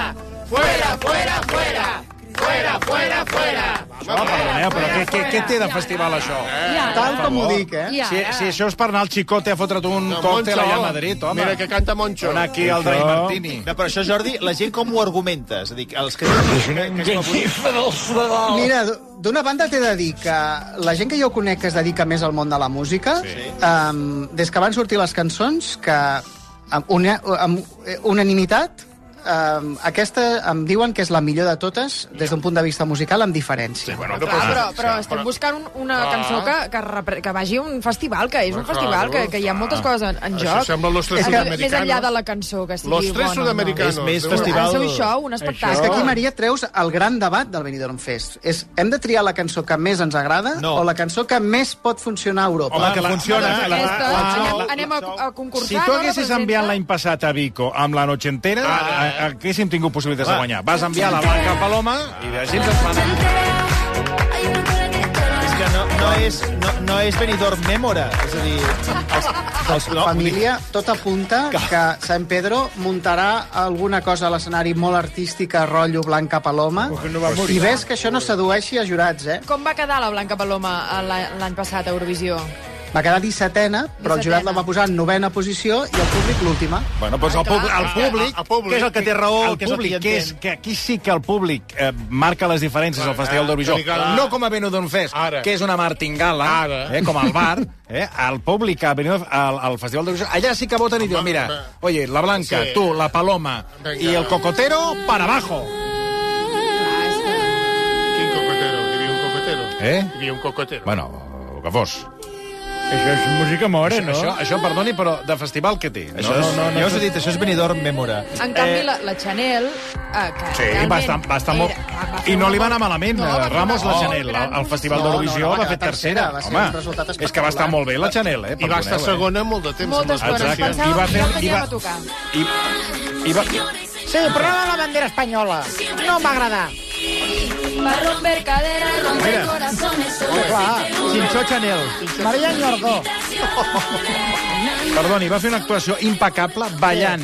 Fuera, fuera, fuera. Fuera, fuera, fuera. No, perdoneu, però què, què, què té de festival, això? I ara? Tal com ho dic, eh? I Si, si això és per anar al Xicote a fotre't un No, còctel allà a Madrid, home. Mira que canta Moncho. Anar aquí al Dry Això- Martini. No, però això, Jordi, la gent com ho argumenta? És a dir, els que... que, que és Mira, d'una banda t'he de dir que la gent que jo conec que es dedica més al món de la música, Sí. um, des que van sortir les cançons, que amb, una, amb unanimitat, um, aquesta em diuen que és la millor de totes des d'un punt de vista musical amb diferència. Bueno, Clar, però, però estem buscant un, una Clar. cançó que, que, repre- que vagi a un festival, que és un festival, que, que hi ha moltes coses en, en Això joc. sembla Los Tres És que Sudamericanos. Més enllà de la cançó, que sigui Los Tres bona. Sudamericanos. És més festival- El seu show, un espectacle. És que aquí, Maria, treus el gran debat del Benidorm Fest. És, hem de triar la cançó que més ens agrada No. o la cançó que més pot funcionar a Europa? Home, que la- funciona. Doncs La, aquesta, la, anem, anem a, a concursar. Si tu haguessis enviat l'any passat a Vico amb la noche entera, Ara, a- a- haguéssim tingut possibilitats de Va. guanyar. Vas enviar la Blanca Paloma i així ens es fan... és que no, no, és, no, no és Benidorm Memora. És a dir, els, doncs, no, família, tot apunta que San Pedro muntarà alguna cosa a l'escenari molt artística, rotllo Blanca Paloma, no va morir. i ves que això no sedueixi a jurats, eh? Com va quedar la Blanca Paloma eh, l'any passat a Eurovisió? Va quedar 17ena, però el jurat la va posar en novena posició i el públic l'última. Bueno, doncs el, pub el públic... El públic. Que és el que té raó, el que és el públic, que és, que aquí sí que el públic eh, marca les diferències al Festival d'Eurovisió. li cal- No com a Benidorm Fest, Ara. que és una martingala, Ara. eh, com al bar. Eh, el públic a Benidorm, al, al Festival d'Eurovisió, allà sí que voten i diuen, mira, oye, la Blanca, Sí. tu, la Paloma Venga. i el Cocotero, para abajo. Quin cocotero? Hi havia un cocotero. Eh? Hi havia un cocotero. Bueno, el que fos. Això és música mora, no? Això, això, perdoni, però de festival què té? Això és, no, no, ja us he dit, això és Benidorm Memora. En canvi, la, la Chanel... Eh, que Sí, realment va estar, va estar molt... era- va I no li va anar malament. No, No, va Ramos, la Chanel, gran al Festival No, no, d'Eurovisió no, va va fer tercera. tercera, va ser Home, un resultat és que va estar molt bé la Chanel, eh? I va estar segona molt de temps. Moltes coses. Pensàvem I va que fer- no i teníem va- tocar. I, i va... Sí, però no la bandera espanyola. No em va agradar. Va romper caderas, romper Mira. corazones. Oh, clar. Cinxó Chanel. Maria Ñordó. Perdoni, va fer una actuació impecable, ballant,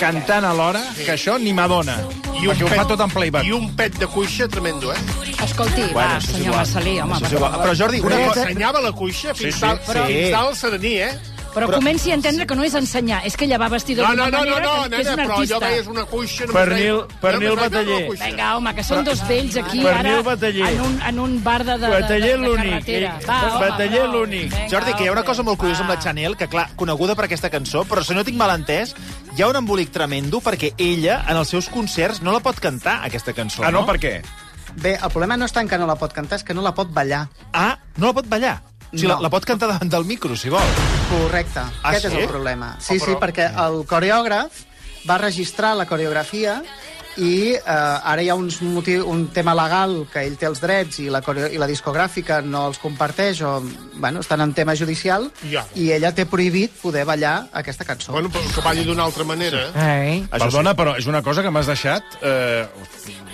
cantant alhora, que això ni Madonna. I perquè ho fa tot en playback. I un pet de cuixa tremendo, eh? Escolti, Bueno, va, això és senyor igual. Marcelí, home. Això és igual. Però Jordi, una cosa... ensenyava la cuixa fins, Sí, sí, dalt, sí. fins dalt al serení, eh? Però, comenci a entendre que no és ensenyar, és que ella va vestida No, d'una no, no, no, manera no, que, que és nena, un però artista. allò veies una cuixa... només Pernil- Pernil Bataller. Vinga, home, que són dos vells aquí, Pernil ara, Bataller. en un, en un bar de, de, de, de, Bataller de l'únic. carretera. Va, home, Bataller l'únic. Jordi, que hi ha una cosa molt curiosa amb la. Chanel, que, clar, coneguda per aquesta cançó, però si no tinc mal entès, hi ha un embolic tremendo perquè ella, en els seus concerts, no la pot cantar, aquesta cançó, Ah, no? Per què? Bé, el problema no és tant que no la pot cantar, és que no la pot ballar. Ah, no la pot ballar? O sigui, No. la, la pot cantar davant del micro, si vol. Correcte. Ah, Aquest sí? és el problema. Sí, Oh, sí, però- perquè el coreògraf va registrar la coreografia i eh, ara hi ha uns motiu, un tema legal que ell té els drets i la, i la discogràfica no els comparteix o bueno, estan en tema judicial Ja. i ella té prohibit poder ballar aquesta cançó. Bueno, però que balli d'una altra manera. Ei. Això Perdona, però és una cosa que m'has deixat... Eh,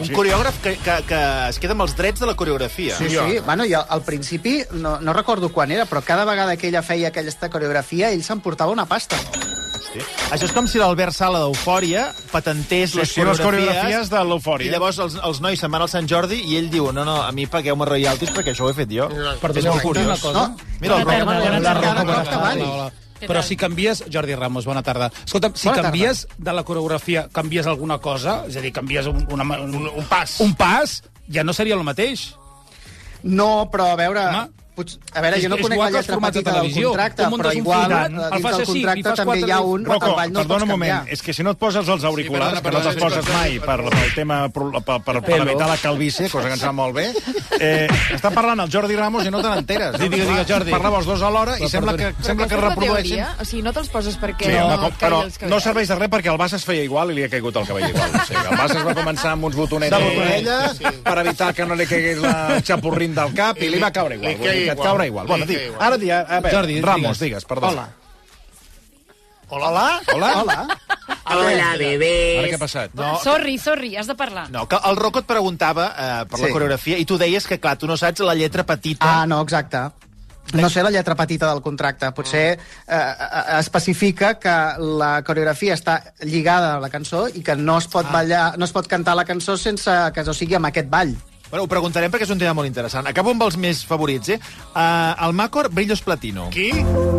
Un coreògraf que, que, que es queda amb els drets de la coreografia. Sí, sí. Bueno, i al, al principi, no, no recordo quan era, però cada vegada que ella feia aquesta coreografia, ell s'emportava una pasta. Sí. Això és com si l'Albert Sala d'Eufòria patentés Sí, les, sí, les coreografies, coreografies de l'Eufòria. I llavors els, els nois se'n van al Sant Jordi i ell diu, no, no, a mi pagueu-me royalties perquè això ho he fet jo. és molt curiós. No? Mira, el Bona tarda, Roc- bona tarda. Però si canvies... Jordi Ramos, bona tarda. Escolta, si Bona tarda. canvies de la coreografia, canvies alguna cosa, és a dir, canvies un, una, un, Un, un pas. un pas, ja no seria el mateix. No, però a veure... Home. Potser, a veure, jo no conec igual la lletra petita del televisió. contracte, però igual, eh, el dins del contracte també hi ha un Rocco, no perdona pots un moment, és que si no et poses els auriculars, Sí, que no te'ls poses mai per, pel tema, per, per, per, per evitar la calvície, cosa que ens va molt bé, eh, està parlant el Jordi Ramos i no te n'enteres. Sí, digues, digues, Jordi. Parleu els dos alhora i sembla que, sembla que reprodueixin... teoria? O sigui, no te'ls poses perquè Sí, no, com, però no serveix de res perquè el Bas es feia igual i li ha caigut el cabell igual. O sigui, el Bas es va començar amb uns botonets De botonella, per evitar que no li caigués la xapurrín del cap i li va caure igual. Que et igual. caure igual. Bueno, Li di, caia igual. ara di, a, veure, Jordi, Ramos, digues. digues, perdó. Hola. Hola. Hola? Hola. Hola, bebé. Ara què ha passat? No, Sorry, sorry, has de parlar. no, que el Rocco et preguntava eh, per la Sí. coreografia i tu deies que, clar, tu no saps la lletra petita. Ah, no, exacte. No sé la lletra petita del contracte. Potser eh, eh, especifica que la coreografia està lligada a la cançó i que no es pot ballar, no es pot cantar la cançó sense que o sigui amb aquest ball. Bueno, ho preguntarem perquè és un tema molt interessant. Acabo amb els més favorits, eh? Uh, el Macor Brillos Platino. Qui?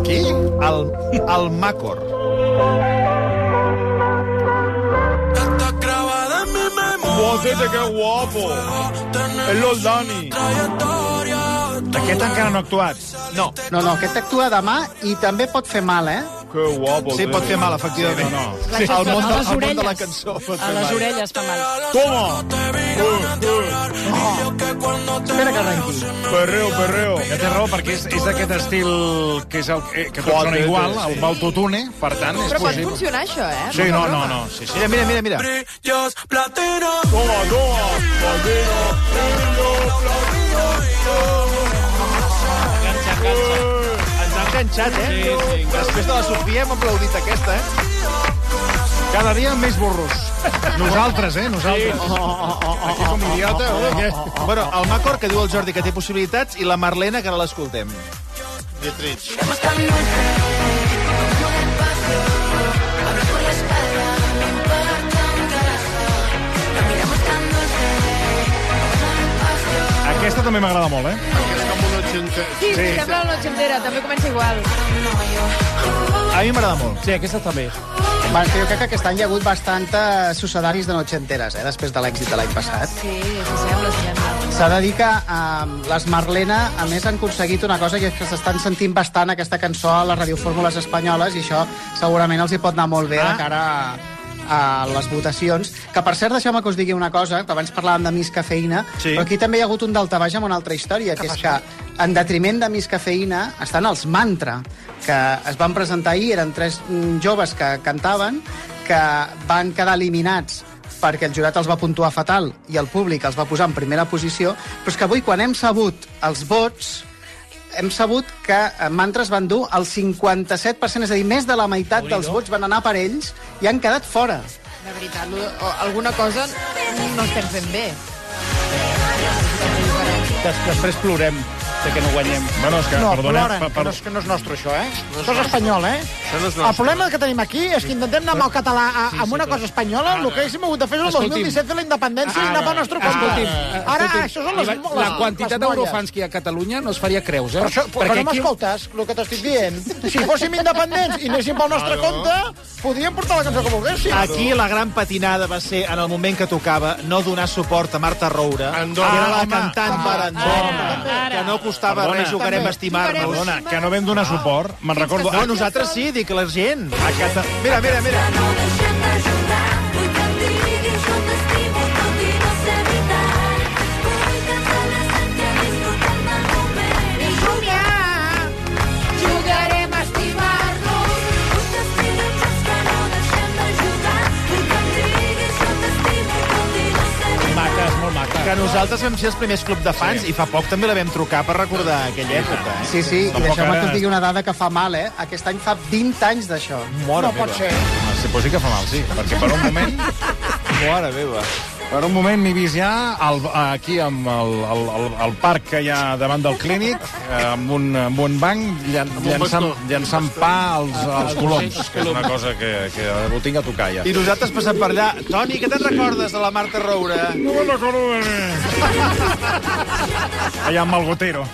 Qui? El, el Macor. Guapete, que guapo. És los Dani. Aquest encara no ha actuat. No, No, no, aquest actua demà i també pot fer mal, eh? Que guapo. sí, pot fer mal, efectivament. No, no. Sí, el món, a de, les el món de la cançó pot A fer les mal. orelles fa mal. Toma. Espera que arrenqui. Perreo, perreo. Que té raó, perquè és, és d'aquest estil que, és el, eh, que tot sona igual, sí. el baltotune, per tant, és Però pot possible. funcionar, això, eh? Sí, no, no, no. Sí, sí. Mira, mira, mira, mira. Toma, toma. Platino. Ens ha enganxat, eh? Sí, sí, Després de la Sofia hem aplaudit aquesta, eh? Cada dia més burros. Nosaltres, eh? Nosaltres. Aquí som idiota. Oh, Bueno, el Macor, que diu el Jordi que té possibilitats, i la Marlena, que ara l'escoltem. Dietrich. Aquesta també m'agrada molt, eh? Ochenta... Sí, sí, sembla una ochentera, també comença igual. A mi m'agrada molt. Sí, aquesta també. Bueno, jo crec que aquest any hi ha hagut bastantes sucedaris de notxenteres, eh, després de l'èxit de l'any passat. Sí, s'assembla, s'assembla. S'ha de dir que eh, les Marlena, a més, han aconseguit una cosa que és que s'estan sentint bastant aquesta cançó a les radiofórmules espanyoles i això segurament els hi pot anar molt bé Ah. de cara a, a les votacions. Que, per cert, deixeu-me que us digui una cosa, que abans parlàvem de Miss Cafeïna, Sí. però aquí també hi ha hagut un daltabaix amb una altra història, que és que, en detriment de Miss Cafeïna, estan els Mantra, que es van presentar ahir, eren tres mm, joves que cantaven, que van quedar eliminats perquè el jurat els va puntuar fatal i el públic els va posar en primera posició, però és que avui, quan hem sabut els vots, hem sabut que eh, Mantres van dur el 57%, és a dir, més de la meitat dels vots van anar per ells i han quedat fora. De veritat, alguna cosa no estem fent bé. Des, després plorem de que no guanyem. Bueno, és que, No, perdona, ploren, per, que, per, no és, que no és nostre, això, eh? Això és espanyol, eh? Això no és El nostre. problema que tenim aquí és que intentem anar amb el català a, Sí, amb una però- cosa espanyola, el que haguéssim hagut de fer és el Escolti'm. 2017 fer la independència i anar pel nostre compte. Escolti'm, Ara, escolti'm, això són les, la, les, la quantitat d'eurofans que hi ha a Catalunya no es faria creus, eh? Per això, però no m'escoltes, el que t'estic dient. Si fóssim independents i anéssim pel nostre compte, podríem portar la cançó que volguéssim. Aquí la gran patinada va ser en el moment que tocava no donar suport a Marta Roura, Andorra. que era la cantant per Andorra, Ara. que no costava Perdona. res, jugarem a estimar-nos. perdona, que no vam donar suport. Me'n recordo... No, nosaltres sí, dic la gent. A Cata... Mira, mira, mira. Que nosaltres vam ser els primers club de fans sí. i fa poc també la vam trucar per recordar aquella època. Eh? Sí, sí, i deixeu-me que us digui una dada que fa mal, eh? Aquest any fa 20 anys d'això. Mora No pot meva. ser. Sí, pues sí que fa mal, sí, perquè per un moment, Mora meva. Per un moment m'he vist ja al, aquí amb el, el, el, el parc que hi ha davant del clínic, eh, amb un, amb un banc, llan, llançant, llançant pa als, als coloms, que és una cosa que, que ho tinc a tocar ja. I nosaltres passant per allà. Toni, què te'n recordes de la Marta Roura? No me'n recordo Allà amb el gotero.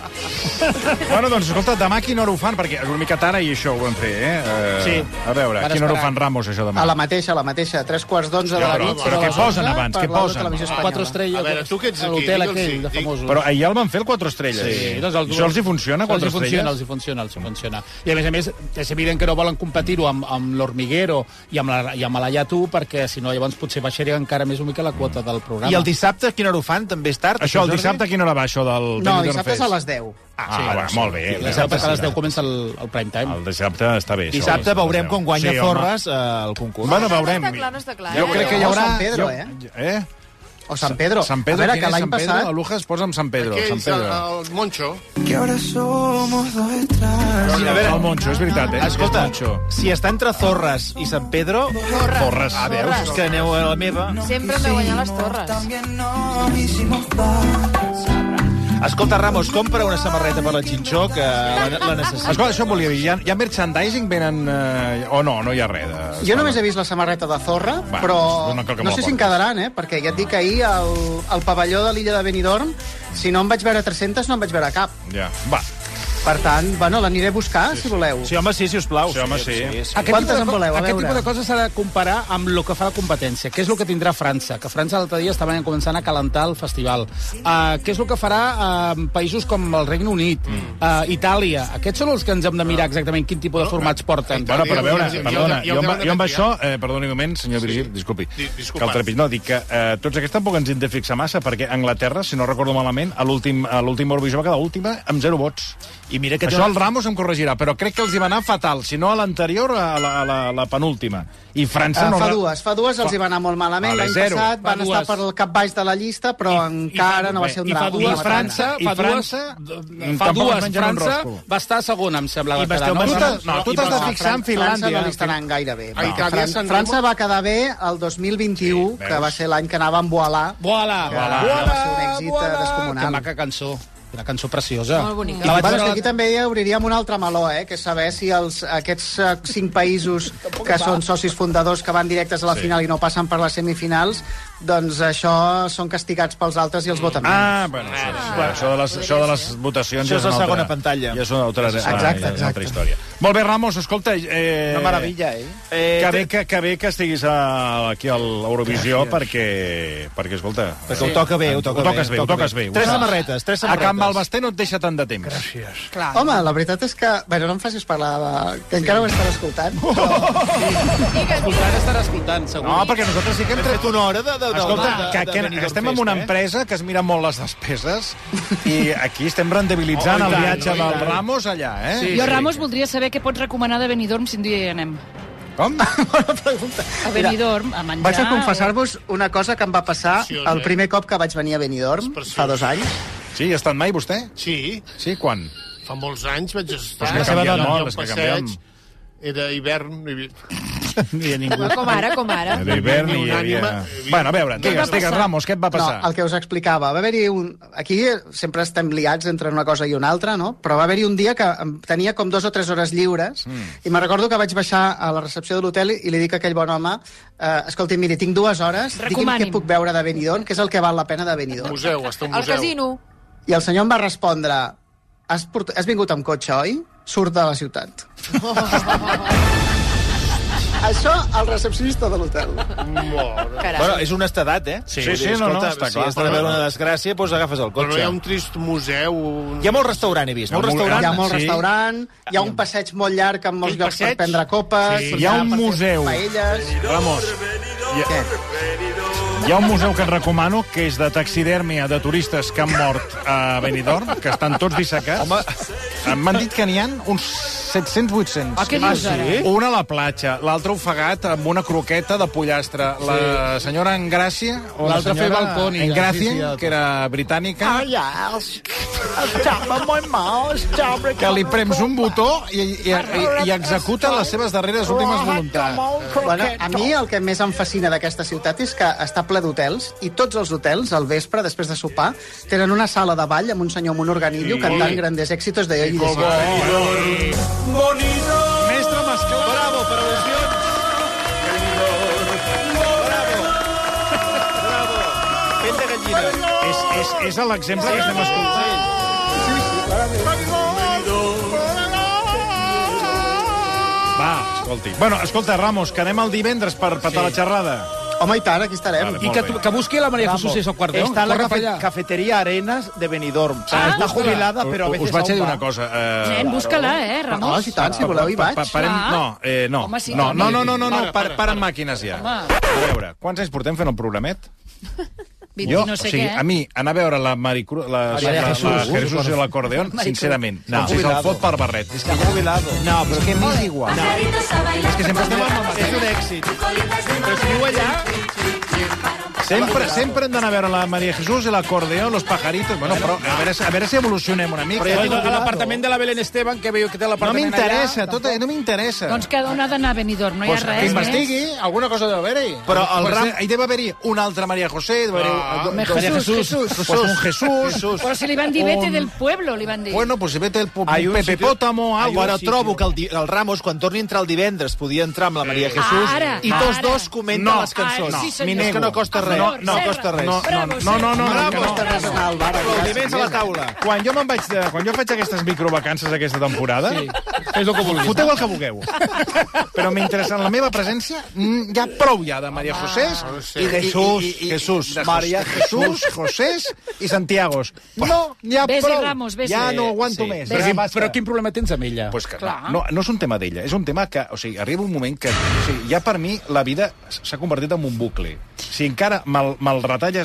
bueno, doncs, escolta, demà a quina hora ho fan? Perquè és una mica tard i això ho vam fer, eh? eh Sí. A veure, a quina hora ho fan Ramos, això demà? A la mateixa, a la mateixa, tres quarts d'onze de la però- nit. però a què posen 11, abans? Què televisió espanyola. Quatre estrelles. A veure, tu que ets aquí, l'hotel aquell, sí, de famosos. Però ahir el van fer el 4 estrelles. Sí, doncs el, Això els hi funciona, 4 els hi funciona, estrelles? els hi funciona, els hi funciona. I a més a més, és evident que no volen competir-ho amb, amb l'Hormiguero i amb la, i amb la Yatu, perquè si no llavors potser baixaria encara més una mica la quota del programa. I el dissabte a quina hora ho fan? També és tard? Això, el dissabte a quina hora va, això del... No, dissabte és a les 10. Ah, sí, bueno, molt bé. El dissabte a les 10 comença el, el prime time. El dissabte està bé, això. Dissabte veurem com guanya Sí, home. Zorres eh, el concurs. Bueno, No veurem. està clar, no està clar. Jo crec que hi haurà... O Sant Pedro, jo- eh? Eh? O Sant Pedro. Sant Pedro, a veure, que l'any passat... A Lujas posa'm Sant Pedro. Sant Aquells, Pedro. el, el Moncho. Que ahora somos dos extraños. Sí, a veure, El Moncho, és veritat, eh? Escolta, Moncho. si està entre Zorres i Sant Pedro... Torres. Ah, veus? És que aneu a la meva. Sempre hem de guanyar les torres. También nos hicimos paz. Escolta, Ramos, compra una samarreta per la Xinxó, que la, la necessita. Escolta, això em volia dir. Hi ha, hi ha merchandising? Venen... Eh, o no, no hi ha res. De... Jo només he vist la samarreta de Zorra, Va, però no no sé si en quedaran, eh? Perquè ja et dic que ahir al, al pavelló de l'illa de Benidorm, si no en vaig veure 300, no en vaig veure cap. Ja, va. Per tant, bueno, l'aniré a buscar, si voleu. Sí, home, sí, si us plau. Sí, home, sí. Aquest Quantes tipus de en voleu? A Aquest veure. tipus de coses s'ha de comparar amb el que fa la competència, que és el que tindrà França, que França l'altre dia estaven començant a calentar el festival. Uh, què és el que farà uh, països com el Regne Unit, Mm. uh, Itàlia? Aquests són els que ens hem de mirar exactament quin tipus de formats porten. Bueno, però a veure, perdona, jo, deuen jo amb això, eh, perdoni un moment, senyor Virgil, disculpi, Di- que disculpa. el no, dic que eh, tots aquests tampoc ens hem de fixar massa, perquè Anglaterra, si no recordo malament, a l'últim a l'últim Eurovisió va quedar última amb zero vots. I mira que Això el Ramos em corregirà, però crec que els hi va anar fatal, si no a l'anterior, a la, a la, a la penúltima. I França Uh, no... fa dues, fa dues els hi va anar molt malament. L'any passat Fa van estar dues. per el cap baix de la llista, però encara no va ser un I fa drama. dues, una França, I fa dues, França, fa dues, França va estar segona, em sembla. I va quedar, no? Tu t'has- no, tu I t'has de fixar en Fran- França Finlàndia. no li està anant gaire bé. A Itàlia, Fran Sant França Remo- va quedar bé el 2021, Sí, que va ser l'any que anava amb. Voilà, Que voilà. va ser un èxit descomunal. Que maca cançó. Una cançó preciosa. Molt bonica. La vaig bueno, que aquí també ja obriríem un altre meló, eh, que és saber si els, aquests eh, cinc països que són socis fundadors que van directes a la Sí. final i no passen per les semifinals doncs això són castigats pels altres i els voten menys. Ah, bueno, això, ah, això, de les, això de les votacions Això és la una segona altra, pantalla. Ja és una altra, Exacte, ja és una exacte. altra història. Molt bé, Ramos, escolta... Eh, Una meravella, eh? Eh, Que bé que, que bé que estiguis a, aquí a l'Eurovisió perquè, perquè, escolta... Perquè ho toca bé, ho toca ho toques bé, bé. ho toques bé. bé. Tres samarretes, tres A Can samarretes. Balbasté no et deixa tant de temps. Gràcies. Clar. Home, la veritat és que... Bueno, no em facis parlar de... que encara ho estan escoltant. Escoltant, estarà escoltant, segur. No, perquè nosaltres sí que hem tret una hora de, de Escolta, de, que, que, Benidorm estem en una eh? empresa que es mira molt les despeses i aquí estem rendibilitzant Oh, i el tant, viatge oh, del tant. Ramos allà, eh? Sí, Jo, Ramos, voldria saber què pots recomanar de Benidorm si un dia hi anem. Com? A Benidorm, a menjar... Vaig a confessar-vos una cosa que em va passar Preciós, el eh? primer cop que vaig venir a Benidorm, fa dos anys. Sí, ha estat mai, vostè? Sí, Sí, quan? fa molts anys vaig estar. Però és que molt, un és que canviem. Era hivern... hi- Ni a ningú. Com ara, com ara. A l'hivern Ni hi havia... Bueno, a veure, Què va digues, digues, passar? Ramos, què et va No, passar? el que us explicava. Va haver-hi un... Aquí sempre estem liats entre una cosa i una altra, no? Però va haver-hi un dia que tenia com dos o tres hores lliures mm. i me'n recordo que vaig baixar a la recepció de l'hotel i li dic a aquell bon home eh, escolti, miri, tinc dues hores, digui'm què puc veure de Benidorm, què és el que val la pena de Benidorm. Museu, està un Al museu. casino. I el senyor em va respondre has, port... has vingut amb cotxe, oi? Surt de la ciutat. Això al recepcionista de l'hotel. Bueno, és honestedat, eh? Sí, sí, dir, no, no, està si clar. has de veure una desgràcia, doncs agafes el Però no cotxe. hi ha un trist museu... Un... Hi ha molt restaurant, he vist. Molt Hi ha molt- restaurant. Hi ha molt Sí. restaurant, hi ha un passeig molt llarg amb molts llocs per prendre copes, Sí. Hi ha un museu. Paelles... Ramos, hi ha, hi ha un museu que et recomano, que és de taxidèrmia de turistes que han mort a Benidorm, que estan tots dissecats. Home, m'han dit que n'hi ha uns 700-800. Ah, què dius, ara? Un a la platja, l'altre ofegat amb una croqueta de pollastre. La senyora Engràcia, o la senyora fer balcònica, Engràcia, sí, sí, que era britànica, ja, estava molt mal, estava... que li prems un botó i, i, i, i executa les seves darreres últimes voluntats. Bueno, a mi el que més em fascina d'aquesta ciutat és que està ple d'hotels i tots els hotels, al vespre, després de sopar, tenen una sala de ball amb un senyor amb un organillo cantant grandes èxitos de hoy i de siempre. Mestre Masclà. Bravo, per al·lusions. Bravo. Bravo. Fent de gallina. És, és, és l'exemple que estem escoltant. Va, escolti. Bueno, escolta, Ramos, que anem el divendres per petar la xerrada. Home, i tant, aquí estarem. Vale, I que, tu- que busqui la Maria Jesús i Socuardeón. Está en la Corre cafe- cafetería Arenas de Benidorm. Ah, está jubilada, pero a veces Us vaig a dir una cosa. Eh, Nen, busca-la, eh, No, Ramos? i tant, si voleu hi vaig. Pa, parem, no, eh, no. Home, sí, no, no, no, no, no, no, para. màquines ja. A veure, quants anys portem fent el programet? 20 Jo, no sé o sigui, què. a mi, anar a veure la Maricru... La, la, Jesús. la, la Jesús i l'acordeon, sincerament, No. com si se'l fot per barret. És que, Está jubilado. no, però és que m'és igual. És que sempre estem amb És un èxit. Però si viu allà... Sempre, sempre hem d'anar a veure la Maria Jesús i l'acordeon, los pajaritos... Bueno, però a veure, a veure si evolucionem una mica. Però ja tinc a l'apartament de la Belén Esteban, que veieu que té No l'apartament m'interessa, allà. tot, no m'interessa. Doncs cada un ha d'anar a Benidorm, no hi ha Pues que res investigui, alguna cosa deu haver-hi. Però el pues, ram- eh, Hi deu haver-hi una altra Maria José, deu haver-hi... Ah. do- do- Jesús, Jesús. Pues un Jesús. Jesús. Però si li van dir vete Un- del pueblo, li van dir. Bueno, pues si vete el pu- Hay un Pepe sitio- Pótamo, Ai, algo. Però Sí, trobo sí. que el, di- el Ramos, quan torni a entrar el divendres, podia entrar amb la Maria Jesús Ara, i tots ara. dos comenten No, les cançons. ara, sí, senyor. M'hi M'hi nego. És que no costa res. favor, no Serra. costa res. No, no, no, no, no, no, no. Costa res anar al bar. Els aliments a la taula. Quan jo me'n vaig de, quan jo faig aquestes microvacances aquesta temporada, sí. Fes el que vulguis. foteu el que vulgueu. Però m'interessa en la meva presència, mm, ja prou ja de Maria Josés sé. i de Jesús, Jesús, Maria Jesús, Josés i Santiagos. No, ja prou. Ramos, ja no aguanto més. Però, però quin problema tens amb ella? Pues que no, no és un tema d'ella, és un tema que, o sigui, arriba un moment que, o sigui, ja per mi la vida s'ha convertit en un bucle. Si encara me'l me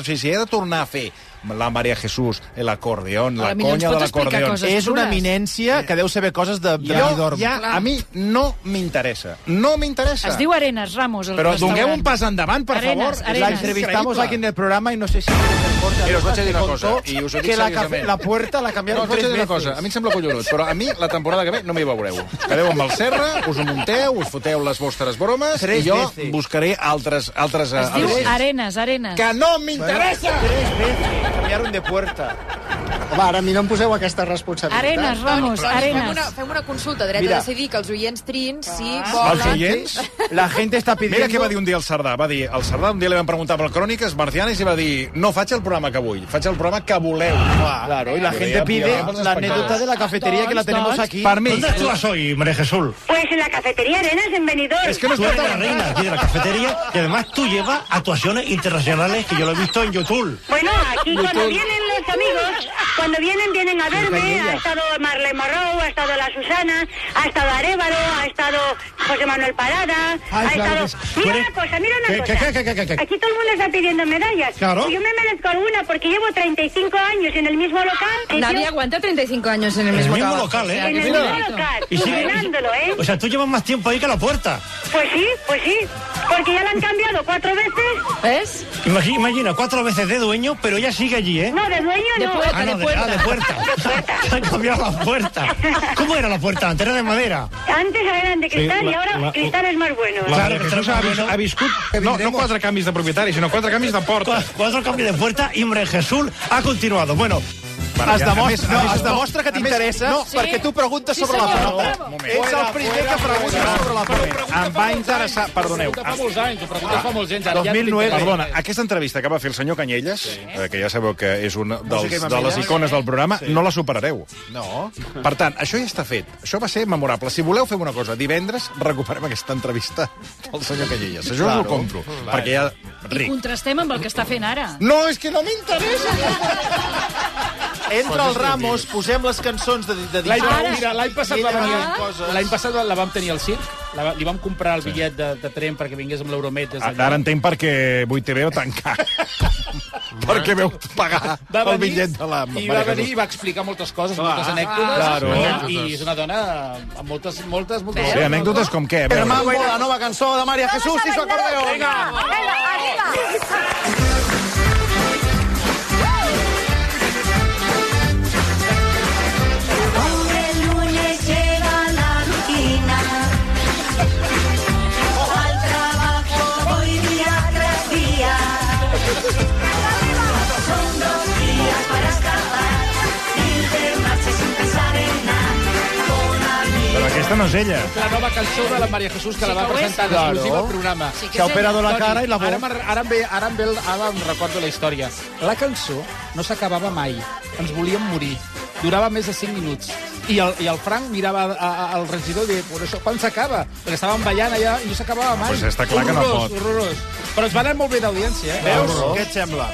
sigui, si he de tornar a fer la Maria Jesús, l'acordeon, la no conya de coses És una eminència que deu saber coses de, de Jo, Benidorm. ja, a mi no m'interessa. No m'interessa. Es diu Arenas, Ramos, el Però dongueu un pas endavant, per Arenas, favor. Arenas. La entrevistamos aquí en el programa y no sé si Mira, us vaig dir que una cosa, i us ho dic que la, la puerta la No, cambiaron us vaig tres una veces. cosa, a mi em sembla collonut, però a mi la temporada que ve no m'hi veureu. Quedeu amb el Serra, us ho munteu, us foteu les vostres bromes Tres i jo veces. buscaré altres... altres Es diu Arenas, Arenas. Que no m'interessa! Tres veces cambiaron de puerta. Home, ara a mi no em poseu aquesta responsabilitat. Arenas, Ramos, Toni, Fem Arenas. una, fem una consulta, dret Mira. a decidir, que els oients trin si Els volen... oients? La gente está pidiendo... Mira què va dir un dia el Cerdà. Va dir, el Cerdà un dia li van preguntar per Cròniques Marcianes i va dir no faig el programa que vull, faig el programa que voleu. Claro, y la deia pide la anécdota de la cafetería que la tenemos aquí. Per mi. ¿Dónde actúas hoy, María Jesús? Pues en la cafetería Arenas en Benidorm. Es que no Tú eres la reina aquí de la cafetería y además tú llevas actuaciones internacionales que yo lo he visto en YouTube. Bueno, aquí cuando vienen los amigos, cuando vienen, vienen a verme. Ha estado Marlene Morrow, ha estado la Susana, ha estado Arevalo, ha estado José Manuel Parada, Ay, ha claro estado... Mira ¿Tú una cosa, mira una ¿Qué, cosa. qué, qué, qué, qué, qué? Aquí todo el mundo está pidiendo medallas. Claro. Y yo me merezco alguna porque llevo 35 años en el mismo local. Nadie sitio- aguanta 35 años en el En el mismo, mismo local, ¿eh? En el mismo local, Y sigue- llenándolo, ¿eh? O sea, tú llevas más tiempo ahí que a la puerta. Pues sí, pues sí. Porque ya la han cambiado cuatro veces. ¿Ves? Imagi- Imagina, cuatro veces de dueño, pero ella sigue allí, ¿eh? No, de dueño De no. puerta, Ah, no, de de, ah, puerta. de puerta. Han cambiado la puerta. ¿Cómo era la puerta? Antes era de madera. Antes eran de cristal Sí, y la- ahora la- cristal es más bueno. La- Claro, Jesús vis- vis- ha viscut no, no quatre canvis de propietari, sinó quatre canvis de. Cu- Cuatro cambios de puerta y María Jesús ha continuado. Bueno, Es ja, a demostra, no, es demostra que t'interessa no, Sí. perquè tu preguntes Sí, sobre la. Un moment. Ets el primer que pregunta sobre la pelota. Em va interessar... Perdoneu. Pregunta fa molts anys, ho preguntes fa molts anys. Ara ja 2009. t'interessa. Perdona, aquesta entrevista que va fer el senyor Canyelles, eh, que ja sabeu que és una i de les mamelles. icones del programa, no la superareu. No. Per tant, això ja està fet. Això va ser memorable. Si voleu fer una cosa, divendres recuperem aquesta entrevista del senyor Canyelles. Això us ho compro, perquè ja... I Ric. contrastem amb el que està fent ara. No, és que no m'interessa. Entre els Ramos posem les cançons de, de L'any dijous. mira, l'any passat, i va venir, coses. l'any passat la vam tenir al circ, la, li vam comprar el bitllet de, de tren perquè vingués amb l'Euromet des d'allà. Ara entenc per què 8TV ho tancar. perquè veu pagar Va el venir, bitllet de la... I va venir i va explicar moltes coses, moltes anècdotes. claro. I és una dona amb moltes, moltes, moltes... Sí, anècdotes com què? A veure. Mambo, la nova cançó de María Jesús y su acordeón. Hombre, aquesta no és ella. La nova cançó de la Maria Jesús, que Sí la va que presentar Claro. d'exclusiva al programa. Sí que Se ha és operado la Toni, cara i la ara, boca. me'n- ara, em ve, ara, em ve, ara em recordo la història. La cançó no s'acabava mai. Ens volíem morir. Durava més de 5 minuts. I el, i el Frank mirava a, a, al regidor i deia, "Però això quan s'acaba? Perquè estàvem ballant allà i no s'acabava mai. Pues està clar que no horrorós, pot. Horrorós. Però ens va anar molt bé d'audiència, eh? Veus? Què et sembla?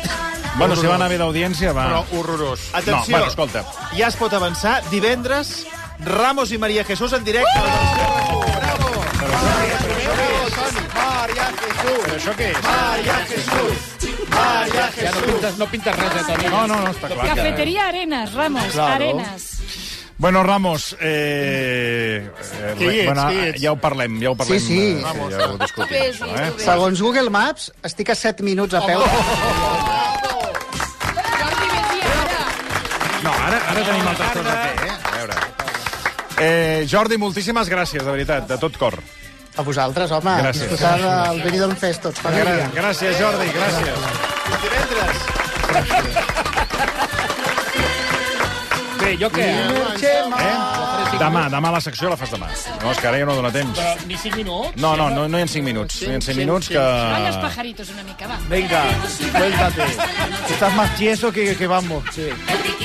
Bueno, si va anar bé d'audiència, va... Però horrorós. Atenció, No, bueno, escolta. ja es pot avançar. Divendres, Ramos i Maria Jesús en directe. Uh! Bravo! Maria Jesús. Però això què és? Maria Jesús. Maria Ja no pintes, no pintes res, eh, Toni? No, no, no, està clar que... Cafetería Arenas, Ramos, Claro. Arenas. Bueno, Ramos, eh, eh, Qui ets, bueno, qui ets? ja ho parlem, ja ho parlem. Sí, sí. eh, ja ho discutim, ves, això, eh? Segons Google Maps, estic a 7 minuts a peu. Jordi, vés ara. No, ara, ara tenim altres coses a fer, eh? Eh, Jordi, moltíssimes gràcies, de veritat, de tot cor. A vosaltres, home. Gràcies. Disfrutar del Benidorm Fest tots. Gra gràcies, Jordi, gràcies. Divendres. Bé, jo què? Eh? Demà, demà la secció la fas demà. No, és que ara ja no dóna temps. Però ni 5 minuts? No, no, no, no hi ha 5 minuts. No hi ha 5 minuts que... Vayas pajaritos una mica, va. Venga, suéltate. Estás más tieso que, que vamos. Sí.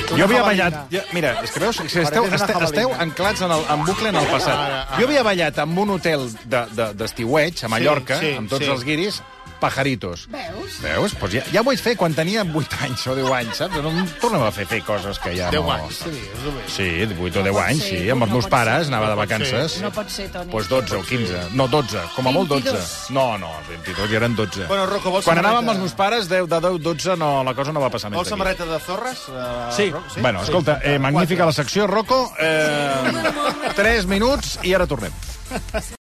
Jo havia ballat... Mira, és que veus, si esteu, esteu, esteu anclats en, el, en bucle en el passat. Jo havia ballat en un hotel d'estiueig, a Mallorca, sí, amb tots sí. els guiris, pajaritos. Veus? Veus? Pues ja, ja ho vaig fer quan tenia 8 anys o 10 anys, saps? No em tornem a fer fer coses que ja 10 no... anys, tenies. Sí, 8 o 10 pot anys, ser, sí, amb els no meus pares, ser. anava de No pot vacances. No pot ser, Toni. Pues 12 o 15. No, 12. Com a molt 12. 22. No, no, 22 ja eren 12. Bueno, Rocco, vols Quan anàvem amb els meus pares, 10, de 10, 12, no, la cosa no va passar més Vols samarreta de zorres? Uh, Sí. Rocco? Bueno, escolta, eh, magnífica la secció, Rocco. Eh, 3 minuts i ara tornem.